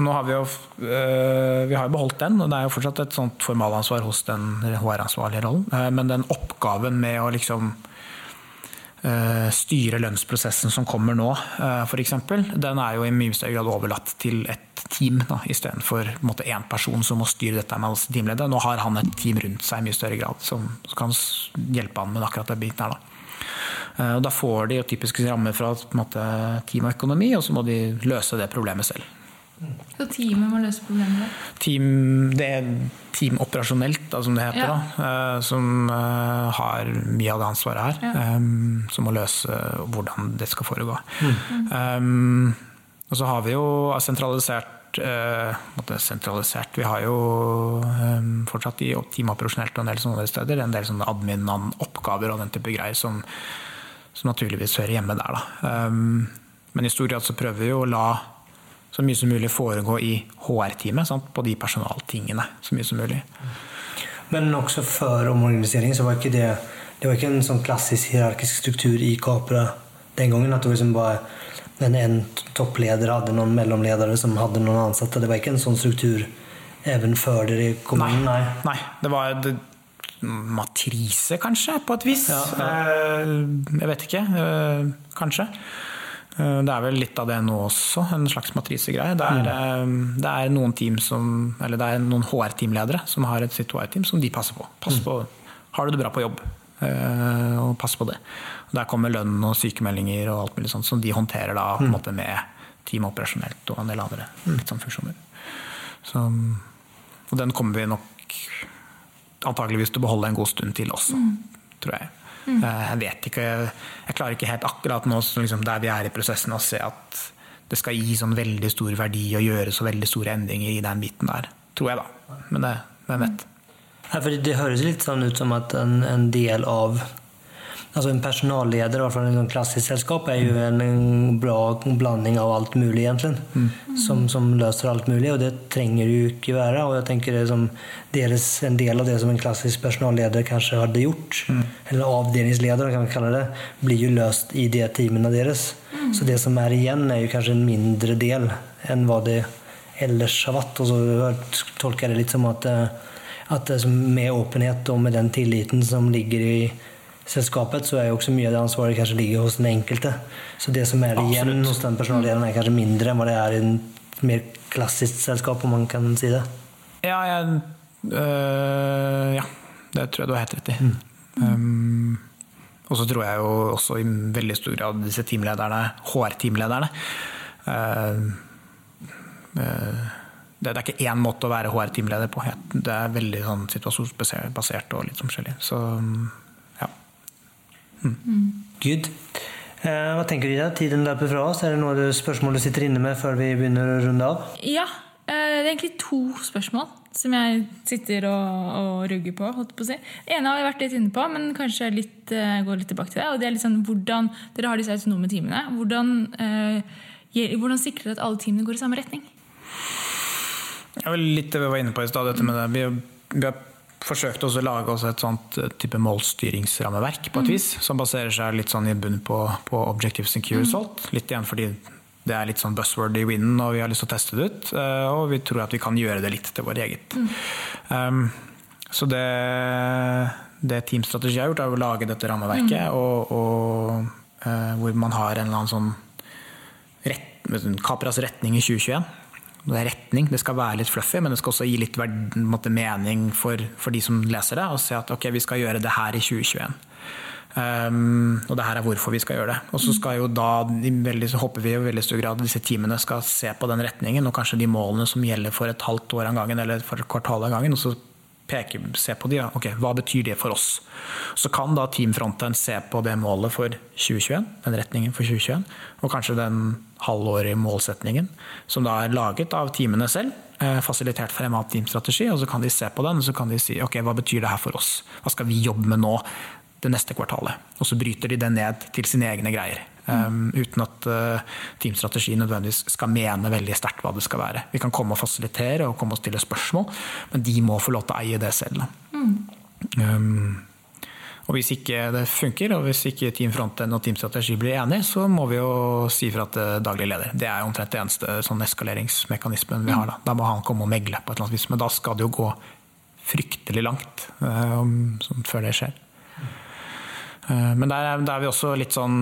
nå har vi jo vi har beholdt den, og det er jo fortsatt et sånt formalansvar hos den HR-ansvarlige rollen. Men den oppgaven med å liksom Eh, styre lønnsprosessen som kommer nå, eh, f.eks., den er jo i mye større grad overlatt til et team, da, istedenfor én person som må styre dette med hans teamledere. Nå har han et team rundt seg i mye større grad som, kan hjelpe han med akkurat det biten her. Da. Eh, og da får de jo typisk rammer fra måte, team og økonomi, og så må de løse det problemet selv. Så teamet må løse problemet? Team, det er team operasjonelt, da, som det heter. Ja. Da, eh, som uh, har mye av det ansvaret her. Ja. Um, som må løse hvordan det skal foregå. Mm. Um, og så har vi jo sentralisert uh, sentralisert. Vi har jo um, fortsatt i team operasjonelt og en del sånne steder en del sånne admin-oppgaver og den type greier som, som naturligvis hører hjemme der. Da. men i stor grad så prøver vi å la så mye som mulig foregå i HR-teamet, på de personaltingene. så mye som mulig. Men også før omorganiseringen så var ikke det det var ikke en sånn klassisk hierarkisk struktur i Capra den gangen. At det liksom bare en, en toppleder hadde noen mellomledere som hadde noen ansatte. Det var ikke en sånn struktur even før dere kom inn? Nei. nei. Det var det, matrise, kanskje, på et vis. Ja, ja. Eh, jeg vet ikke. Eh, kanskje. Eh, det er vel litt av det nå også, en slags matrisegreie. Det, mm. Eh, det, er noen team som, eller det er noen HR-teamledere som har et sitt HR-team som de passer på. Pass mm. på. Har du det bra på jobb? Eh, og pass på det. Der kommer lønn og sykemeldinger og alt mulig sånt som de håndterer da, på en mm. måte med team operasjonelt og en del andre mm. litt sånn funksjoner. Så, og den kommer vi nok antageligvis til å beholde en god stund til også, mm. tror jeg. Mm. Eh, jeg vet ikke, jeg klarer ikke helt akkurat nå liksom, der vi er i prosessen å se at det skal gi sånn veldig stor verdi å gjøre så veldig store endringer i den biten der. Tror jeg, da. Men det, hvem vet. Ja, det høres litt sånn ut som at en, en del av Altså En personalleder, i hvert fall i et klassisk selskap, er jo en bra blanding av alt mulig, egentlig. Mm. Som, som, løser alt mulig, og det trenger det jo ikke være. Og jeg tenker det som deres, En del av det som en klassisk personalleder kanskje hadde gjort, mm. eller avdelingsleder kan vi kalle det, blir jo løst i de teamene deres. Mm. Så det som er igjen, er jo kanskje en mindre del enn hva det ellers har vært. Og så tolker jeg det litt som at, at med åpenhet og med den tilliten som ligger i selskapet, så er jo også mye av det ansvaret kanskje ligger hos den enkelte. Så det som er igjen hos den personallederen, er kanskje mindre enn hva det er i et mer klassisk selskap, om man kan si det. Ja, jeg, øh, ja. det tror jeg du har helt rett i. Mm. Um, og så tror jeg jo også i veldig stor grad disse teamlederne, HR-teamlederne uh, uh, det, er ikke én måte å være HR-teamleder på. Det er veldig sånn situasjonsbasert og litt sånn forskjellig. Så Mm. Good. Eh, hva tenker du da? Tiden løper fra oss. Er det noe spørsmål du sitter inne med før vi begynner å runde av? Ja. Eh, det er egentlig to spørsmål som jeg sitter og, og rugger på. holdt på å si. Det ene har jeg vært litt inne på, men kanskje litt, uh, gå litt tilbake til det. og det er litt sånn hvordan, Dere har disse autonome timene. Hvordan, uh, hvordan sikrer dere at alle timene går i samme retning? Jeg var litt det vi var inne på i stad. dette med det. Vi, vi har forsøkte også å lage også et sånt eh, type målstyringsrammeverk på et mm. vis, som baserer seg litt sånn i bunn på, på Objective Secure Result. Mm. Litt igjen fordi det er litt sånn buzzword i winden, og vi har lyst til å teste det ut. Eh, og vi tror at vi kan gjøre det litt til vår eget. Mm. Um, så det, det Team Strategi har gjort, er å lage dette rammeverket, mm. og, og uh, hvor man har en eller annen sånn Capras retning i 2021. Det er retning, det skal være litt fluffy, men det skal også gi litt måte, mening for, for, de som leser det. Og se at ok, vi skal gjøre det her i 2021. Um, og det her er hvorfor vi skal gjøre det. Og så skal jo da, veldig, så håper vi i veldig stor grad disse teamene skal se på den retningen og kanskje de målene som gjelder for et halvt år av gangen eller for et kvartal av gangen. og så peke, se på de, ja. ok, Hva betyr det for oss? Så kan da Team Frontend se på det målet for 2021, den retningen for 2021, og kanskje den halvårige målsetningen, som da er laget av teamene selv, eh, fasilitert frem av teamstrategi, og så kan de se på den og så kan de si ok, hva betyr det her for oss? Hva skal vi jobbe med nå det neste kvartalet? Og så bryter de det ned til sine egne greier. Um, uten at uh, teamstrategi nødvendigvis skal mene veldig sterkt hva det skal være. Vi kan komme og fasilitere og komme og stille spørsmål, men de må få lov til å eie det selv. Mm. Um, og Hvis ikke det funker, og hvis ikke Team Frontend og Team Strategi blir enige, så må vi jo si fra til daglig leder. Det er omtrent det eneste sånn eskaleringsmekanismen vi har. Da. da må han komme og megle på et eller annet vis. Men da skal det jo gå fryktelig langt um, før det skjer. Uh, men der, der er vi også litt sånn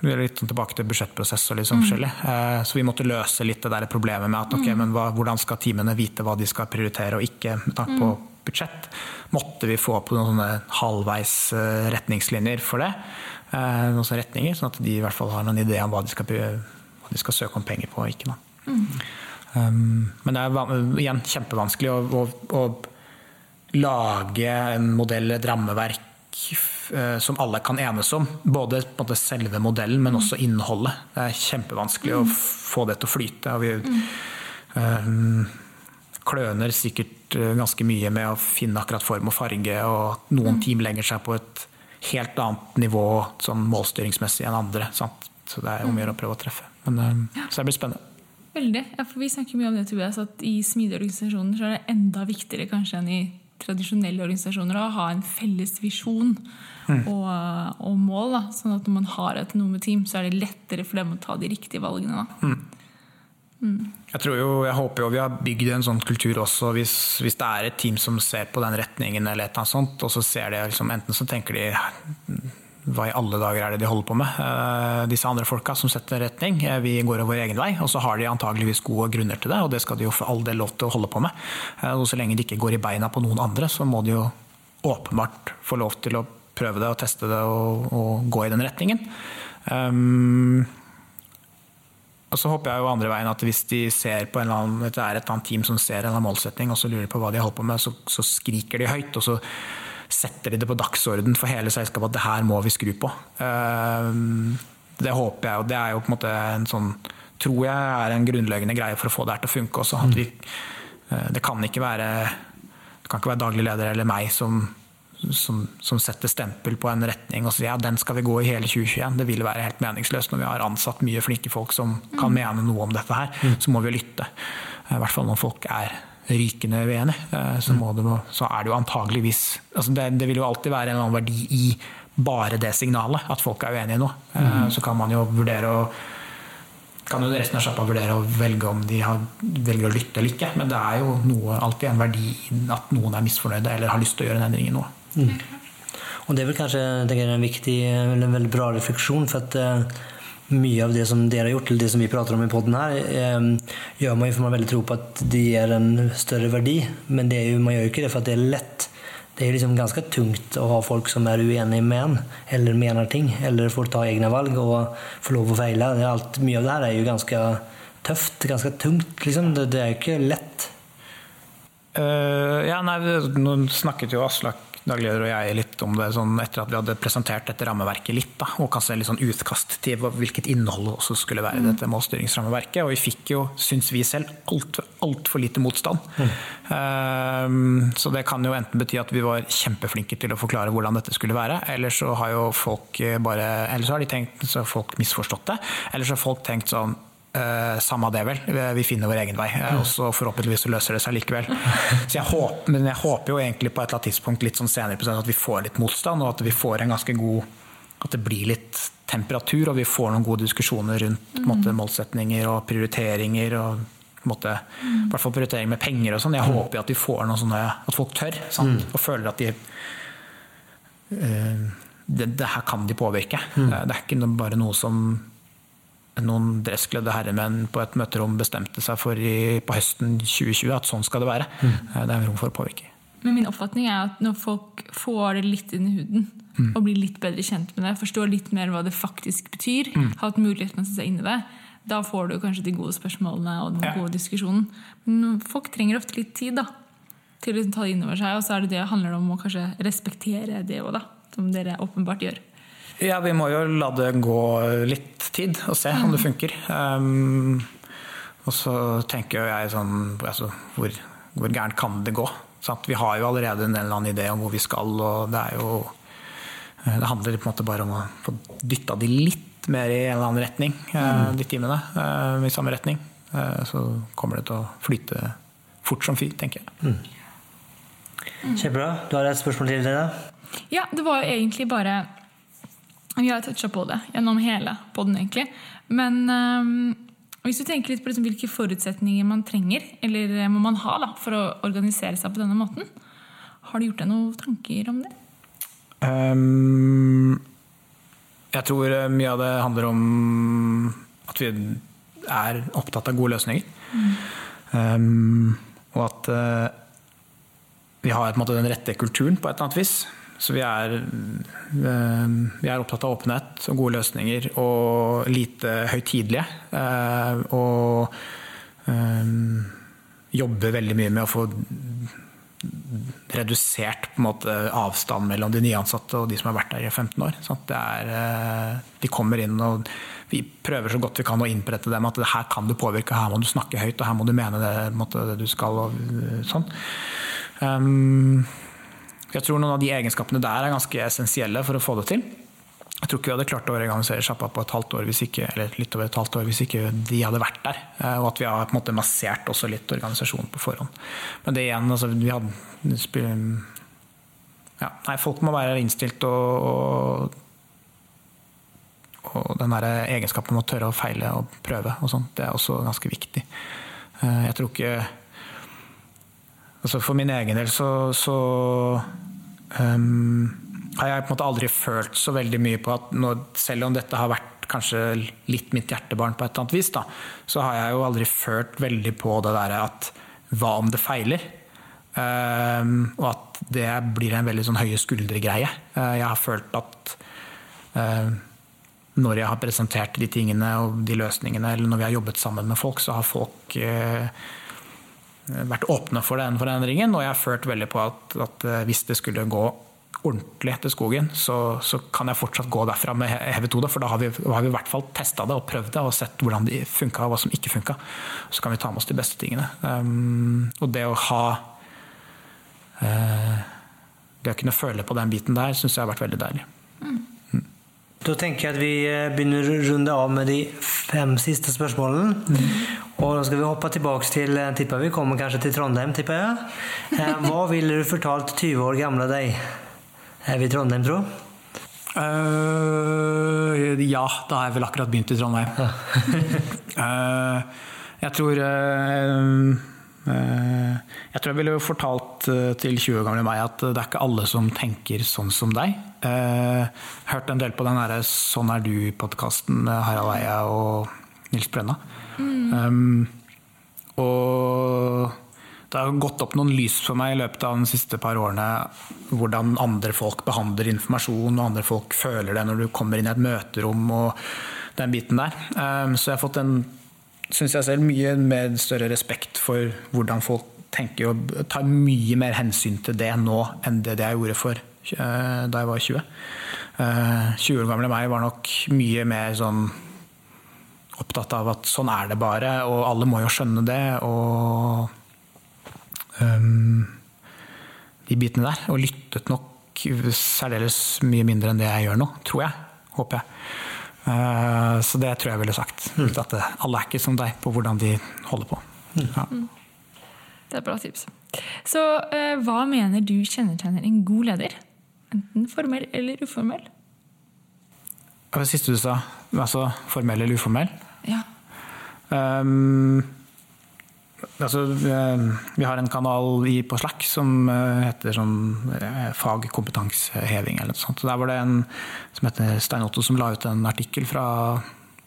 vi er litt tilbake til budsjettprosess og litt sånn mm. forskjellig. Eh, så vi måtte løse litt det der problemet med at okay, mm. men hva, hvordan skal teamene vite hva de skal prioritere og ikke med tanke på mm. Budsjett. Måtte vi få på noen halvveis eh, retningslinjer for det. Eh, noen sånne retninger, Sånn at de i hvert fall har noen idé om hva de skal, hva de skal søke om penger på og ikke. Mm. Um, men det er igjen kjempevanskelig å, å, å lage en modell, et rammeverk Eh, som alle kan enes om. Både selve modellen, men også innholdet. Det er kjempevanskelig å få det til å flyte. og vi um, kløner sikkert ganske mye med å finne akkurat form og farge, og noen team legger seg på et helt annet nivå sånn målstyringsmessig enn andre. Sant? Så det er om å gjøre å prøve å treffe. Men, så det blir spennende. Veldig. Ja, for vi snakker mye om det, Tobias, at i smidige organisasjoner så er det enda viktigere kanskje enn i tradisjonelle organisasjoner å ha en felles visjon mm. og, og, mål. Da. Sånn at når man har et noe med team, så er det lettere for dem å ta de riktige valgene. Mm. Jeg, tror jo, jeg håper jo vi har bygd en sånn kultur også, hvis, hvis, det er et team som ser på den retningen, eller et sånt, og så ser de liksom, enten så tenker de hva i alle dager er det de holder på med, uh, disse andre folka som setter retning. Uh, vi går over vår egen vei, og så har de antageligvis gode grunner til det, og det skal de jo for all del lov til å holde på med. Uh, og så lenge de ikke går i beina på noen andre, så må de jo åpenbart få lov til å prøve det og teste det og, og gå i den retningen. Um, og så håper jeg jo andre veien at hvis de ser på en eller annen, det er et eller annet team som ser en eller annen målsetting, og så lurer på hva de holder på med, så, så skriker de høyt. og så setter de det på dagsorden for hele selskapet at det her må vi skru på. Ehm, det håper jeg, og det er jo på en måte en sånn tror jeg er en grunnleggende greie for å få det her til å funke også. Vi, eh, det kan ikke være det kan ikke være daglig leder eller meg som, som, som, setter stempel på en retning og sier ja, den skal vi gå i hele 2021. Det vil være helt meningsløst når vi har ansatt mye flinke folk som kan mene noe om dette her. Mm. Så må vi lytte. I hvert fall når folk er rykende uenig, eh, så, det, så, er det jo antageligvis altså det, det, vil jo alltid være en annen verdi i bare det signalet, at folk er uenige i noe. Mm. Så kan man jo vurdere å kan jo resten av sjappa vurdere å velge om de har, velger å lytte eller ikke. Men det er jo noe, alltid en verdi at noen er misfornøyde eller har lyst til å gjøre en endring i noe. Mm. Og det er vel kanskje en viktig, eller en veldig bra refleksjon. for at uh, mye av det som dere har gjort, eller det som vi prater om i poden her, eh, gjør man jo for man veldig tro på at det gir en større verdi. Men jo, man gjør jo ikke det for at det er lett. Det er liksom ganske tungt å ha folk som er uenige med en, eller mener ting, eller får ta egne valg og får lov å feile. Alt, mye av det her er jo ganske tøft, ganske tungt. Liksom. Det, det er jo ikke lett. Uh, ja, nei, Nå snakket jo Aslak dagleder og jeg litt om det sånn etter at vi hadde presentert dette rammeverket litt. Da, og kanskje litt sånn utkast til hvilket innhold også skulle være mm. dette målstyringsrammeverket. Og vi fikk jo, syns vi selv, altfor alt lite motstand. Mm. Um, så det kan jo enten bety at vi var kjempeflinke til å forklare hvordan dette skulle være, eller så har jo folk bare Eller så har de tenkt, så har folk misforstått det. Eller så har folk tenkt sånn samme det, vel. Vi finner vår egen vei. Uh, og så forhåpentligvis så løser det seg likevel. Så jeg håper, men jeg håper jo egentlig på et eller annet tidspunkt litt sånn senere at vi får litt motstand, og at vi får en ganske god At det blir litt temperatur, og vi får noen gode diskusjoner rundt mm. måte, målsetninger og prioriteringer. og måte, mm. I hvert fall prioritering med penger og sånn. Jeg mm. håper at vi får noen sånne At folk tør sant? Mm. og føler at de uh, det, det, her kan de påvirke. Mm. Det er ikke bare noe som noen dresskledde herremenn på et møterom bestemte seg for i, på høsten 2020 at sånn skal det være. Mm. Det er rom for å påvirke. Men min oppfatning er at når folk får det litt inn i huden, og blir litt bedre kjent med det, forstår litt mer hva det faktisk betyr, har hatt mulighet til å sette seg inn i det, da får du kanskje de gode spørsmålene og den Ja. gode diskusjonen. Men folk trenger ofte litt tid da, til å liksom ta det inn over seg, og så er det det handler om å kanskje respektere det òg. Som dere åpenbart gjør. Ja, vi må jo la det gå litt tid og se om det funker. Um, og så tenker jo jeg sånn altså, hvor, hvor gærent kan det gå? Sant? Vi har jo allerede en eller annen idé om hvor vi skal, og det er jo Det handler på en måte bare om å få dytta de litt mer i en eller annen retning, eh, de timene. eh, I samme retning. Eh, Så kommer det til å flyte fort som fy, tenker jeg. Kjempebra. Du har et spørsmål til dere? Ja, det var jo egentlig bare Vi har toucha på det gjennom hele podden, egentlig. Men um, hvis du tenker litt på liksom, hvilke forutsetninger man trenger, eller eh, må man ha da, for å organisere seg på denne måten, har du gjort deg noen tanker om det? Um, jeg tror eh, mye av det handler om at vi er opptatt av gode løsninger. Ehm, og at uh, vi har måte, den rette kulturen på et eller annet vis. Så vi er, ehm, vi er opptatt av åpenhet og gode løsninger og lite høytidelige. eh, og ehm, jobber veldig mye med å få redusert måte, avstand mellom de nyansatte og de som har vært der i 15 år. Er, eh, de kommer inn og vi prøver så godt vi kan å innberette dem at her kan du påvirke, her må du snakke høyt og her må du mene det, måte, det du skal. Og, eh, sånn. Um, jeg tror noen av de egenskapene der er ganske essensielle for å få det til. Jeg tror ikke vi hadde klart å organisere sjappa på et halvt år hvis ikke, eller litt over et halvt år hvis ikke de hadde vært der. Eh, Og at vi har på en måte massert også litt organisasjon på forhånd. Men det igjen, altså, vi hadde ja, nei, Folk må være innstilt og, og, og den der egenskapen med å tørre å feile og prøve og sånt, det er også ganske viktig. Eh, Jeg tror ikke altså For min egen del så, så um, har jeg på en måte aldri følt så veldig mye på at nå, selv om dette har vært kanskje litt mitt hjertebarn på et eller annet vis, da, så har jeg jo aldri følt veldig på det derre at hva om det feiler? Um, og at det blir en veldig sånn høye skuldre-greie. Uh, jeg har følt at uh, når jeg har presentert de tingene og de løsningene, eller når vi har jobbet sammen med folk, så har folk uh, vært åpne for den forandringen, og jeg har følt veldig på at, at eh, hvis det skulle gå ordentlig etter skogen, så, så kan jeg fortsatt gå derfra med he- hevet hode, for da har vi, har vi i hvert fall testa det og prøvd det og sett hvordan det funka og hva som ikke funka. Så kan vi ta med oss de beste tingene. Um, og det å ha uh, Det å kunne føle på den biten der, syns jeg har vært veldig deilig. Da tenker jeg at vi eh, begynner å runde av med de fem siste spørsmålene. Og da skal vi hoppe tilbake til eh, tipper Vi kommer kanskje til Trondheim, tipper jeg. Eh, Hva ville du fortalt 20 år gamle deg? Er vi i Trondheim, tro? Uh, ja, da har jeg vel akkurat begynt i Trondheim. uh, jeg tror eh, eh, Jeg tror jeg ville fortalt eh, til 20 år gamle meg at det er ikke alle som tenker sånn som deg. Uh, hørt en del på den derre Sånn er du-podkasten med Harald Eia og Nils Brenna. Um, og det har gått opp noen lys for meg i løpet av de siste par årene hvordan andre folk behandler informasjon, og andre folk føler det når du kommer inn i et møterom og den biten der. Um, Så jeg har fått en, syns jeg selv, mye mer større respekt for hvordan folk tenker og tar mye mer hensyn til det nå enn det, jeg gjorde for eh, da jeg var 20. Eh, 20 år gamle meg var nok mye mer sånn opptatt av at sånn er det bare, og alle må jo skjønne det. og um, de bitene der. Og lyttet nok særdeles mye mindre enn det jeg gjør nå, tror jeg. Håper jeg. Uh, så det tror jeg ville sagt. At uh, alle er ikke som deg på hvordan de holder på. Ja. Det er et bra tips. Så eh, hva mener du kjennetegner en god leder? Enten formell eller uformell? Det siste du sa, altså formell eller uformell? Ja. Um, altså, eh, vi har en kanal i, på Slack som eh, heter sånn eh, fagkompetanseheving eller noe sånt. Der var det en som heter Stein Otto som la ut en artikkel fra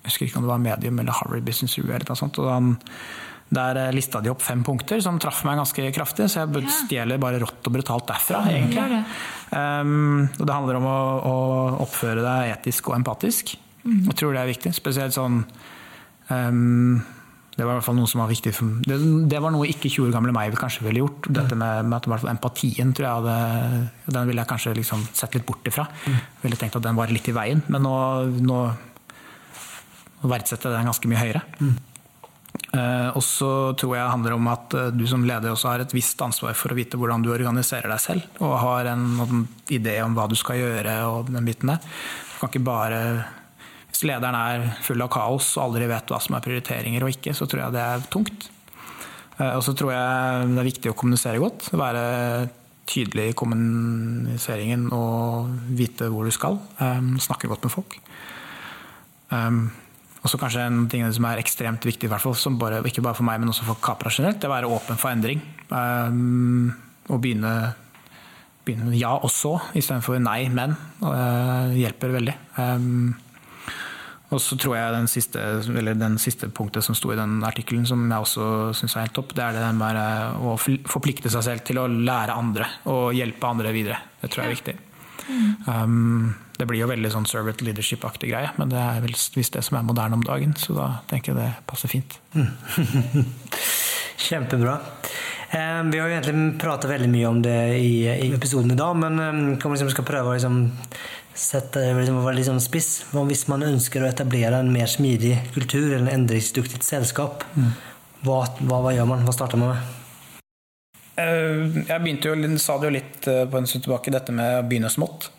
jeg husker ikke om det var Medium eller Harvard Business Review. eller noe sånt, og han, Der lista de opp fem punkter som traff meg ganske kraftig, så jeg stjeler bare rått og brutalt derfra. egentlig. Um, og det handler om å, å oppføre deg etisk og empatisk. Jeg tror det er viktig. Spesielt sånn um, Det var i hvert fall noe som var viktig for det, det var noe ikke 20 år gamle meg kanskje ville gjort. Dette med, med at i hvert fall empatien tror jeg hadde, den ville jeg kanskje liksom sett litt bort ifra. Ville tenkt at den var litt i veien, men nå, nå, verdsetter jeg den ganske mye høyere. Eh, og så tror jeg det handler om at eh, du som leder også har et visst ansvar for å vite hvordan du organiserer deg selv, og har en, en idé om hva du skal gjøre og den biten der. Du kan ikke bare Hvis lederen er full av kaos og aldri vet hva som er prioriteringer og ikke, så tror jeg det er tungt. Eh, Og så tror jeg det er viktig å kommunisere godt. Være tydelig i kommuniseringen og vite hvor du skal. eh, Snakke godt med folk. Um, og så kanskje en ting som er ekstremt viktig, i bare, ikke bare for meg, men også for Kapra generelt, det er å være åpen for endring. Og begynne, begynne ja og så, istedenfor nei, men. Det hjelper veldig. Og så tror jeg den siste, eller den siste punktet som sto i den artikkelen, som jeg også syns er helt topp, det er det med å forplikte seg selv til å lære andre og hjelpe andre videre. Det tror jeg er viktig. Um, det blir jo veldig sånn servant leadership-aktig greie, men det er vel visst det som er moderne om dagen, så da tenker jeg det passer fint. Kjempebra. Eh, Vi har jo egentlig pratet veldig mye om det i, i episoden i dag, men eh, vi liksom skal prøve å liksom sette liksom, være litt sånn spiss. Hvis man ønsker å etablere en mer smidig kultur eller en endringsdyktig selskap, hva, hva, hva gjør man? Hva starter man med? Eh, Jeg begynte jo, sa det jo litt eh, på en stund tilbake, dette med å begynne smått.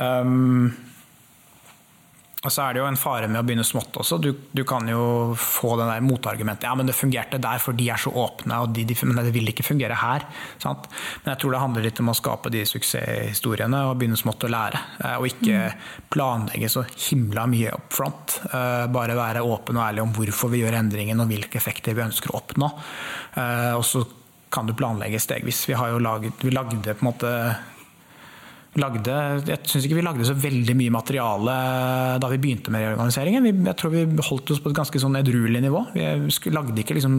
Um, og så er det jo en fare med å begynne smått også. Du, du kan jo få den der motargumentet. Ja, men det fungerte der, for de er så åpne, og de, de, men det vil ikke fungere her. Sant? Men jeg tror det handler litt om å skape de suksesshistoriene og begynne smått å lære. eh, Og ikke planlegge så himla mye up front. Eh, Bare være åpen og ærlig om hvorfor vi gjør endringen og hvilke effekter vi ønsker å oppnå. Eh, Og så kan du planlegge stegvis. Vi har jo laget, vi lagde på en måte lagde, jeg syns ikke vi lagde så veldig mye materiale da vi begynte med reorganiseringen. Vi, jeg tror vi holdt oss på et ganske sånn edruelig nivå. Vi lagde ikke liksom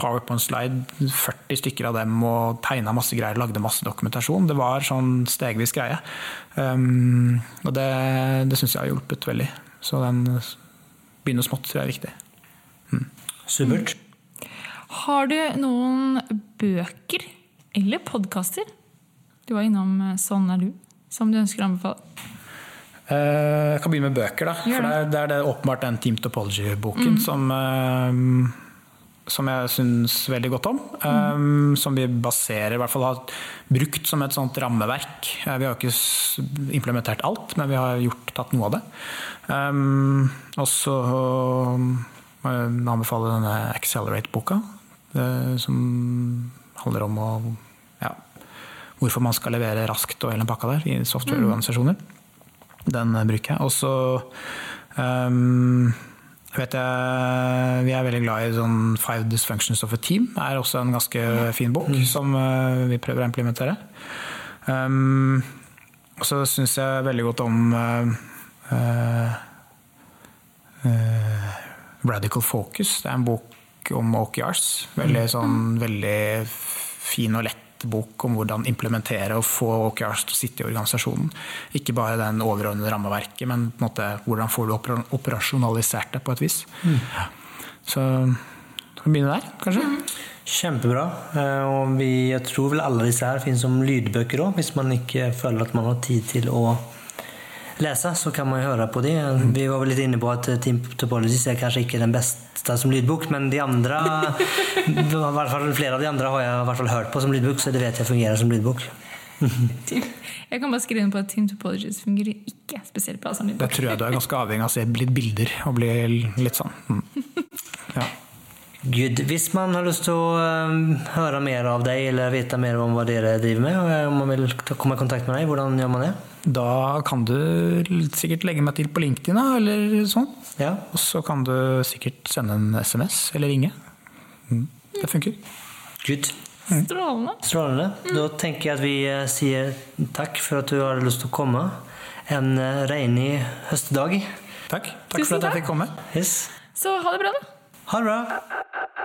powerpoint-slide, 40 stykker av dem, og tegna masse greier, lagde masse dokumentasjon. Det var sånn stegvis greie. Um, og det, det syns jeg har hjulpet veldig. Så den begynne smått tror jeg er viktig. Supert. Har du noen bøker eller podkaster du var innom eh, Sånn er du, som du ønsker å anbefale? Eh, Jeg kan begynne med bøker, da. For det er, det er det åpenbart den Team Topology-boken som, eh, som jeg syns veldig godt om. eh, Som vi baserer, i hvert fall har brukt som et sånt rammeverk. Vi har ikke implementert alt, men vi har gjort, tatt noe av det. Og så må jeg anbefale denne Accelerate-boka, som handler om å hvorfor man skal levere raskt og hele den pakka der i softwareorganisasjoner. Den eh, bruker jeg. Og så um, vet jeg Vi er veldig glad i sånn Five Dysfunctions of a Team. er også en ganske fin bok som eh, vi prøver å implementere. Um, og så syns jeg veldig godt om uh, eh, Radical Focus. Det er en bok om OKRs. Veldig, sånn, veldig fin og lett bok om hvordan implementere og få OKRs til å sitte i organisasjonen. Ikke bare den overordnede rammeverket, men på en måte, hvordan får du operasjonalisert det på et vis. Så skal vi begynne der, kanskje? Kjempebra. Eh, Og vi, jeg tror vel alle disse her finnes som lydbøker òg. Hvis man ikke føler at man har tid til å lese, så kan man jo høre på det. Vi var vel litt inne på at Team Topologies er kanskje ikke den beste som lydbok, men de andre i hvert fall Flere av de andre har jeg i hvert fall hørt på som lydbok, så det vet jeg fungerer som lydbok. Jeg kan bare skrive inn på at Team Topologies fungerer ikke spesielt bra som lydbok. Det tror jeg du er ganske avhengig av å se litt bilder og bli litt sånn. Mm. Ja. Good. Hvis man har lyst til å eh, høre mer av deg eller vite mer om hva dere driver med, og eh, om man vil komme i kontakt med deg, hvordan gjør man det? Da kan du sikkert legge meg til på LinkedIn, eller sånn. Ja, Og så kan du sikkert sende en SMS eller ringe. Mm. Det funker. good. Strålende. Strålende. Da tenker jeg at vi eh, sier takk for at du har lyst til å komme en eh, regnig høstdag. Takk. Takk Tusen for at jeg fikk komme. Yes. Så ha det bra, da. Ha det bra!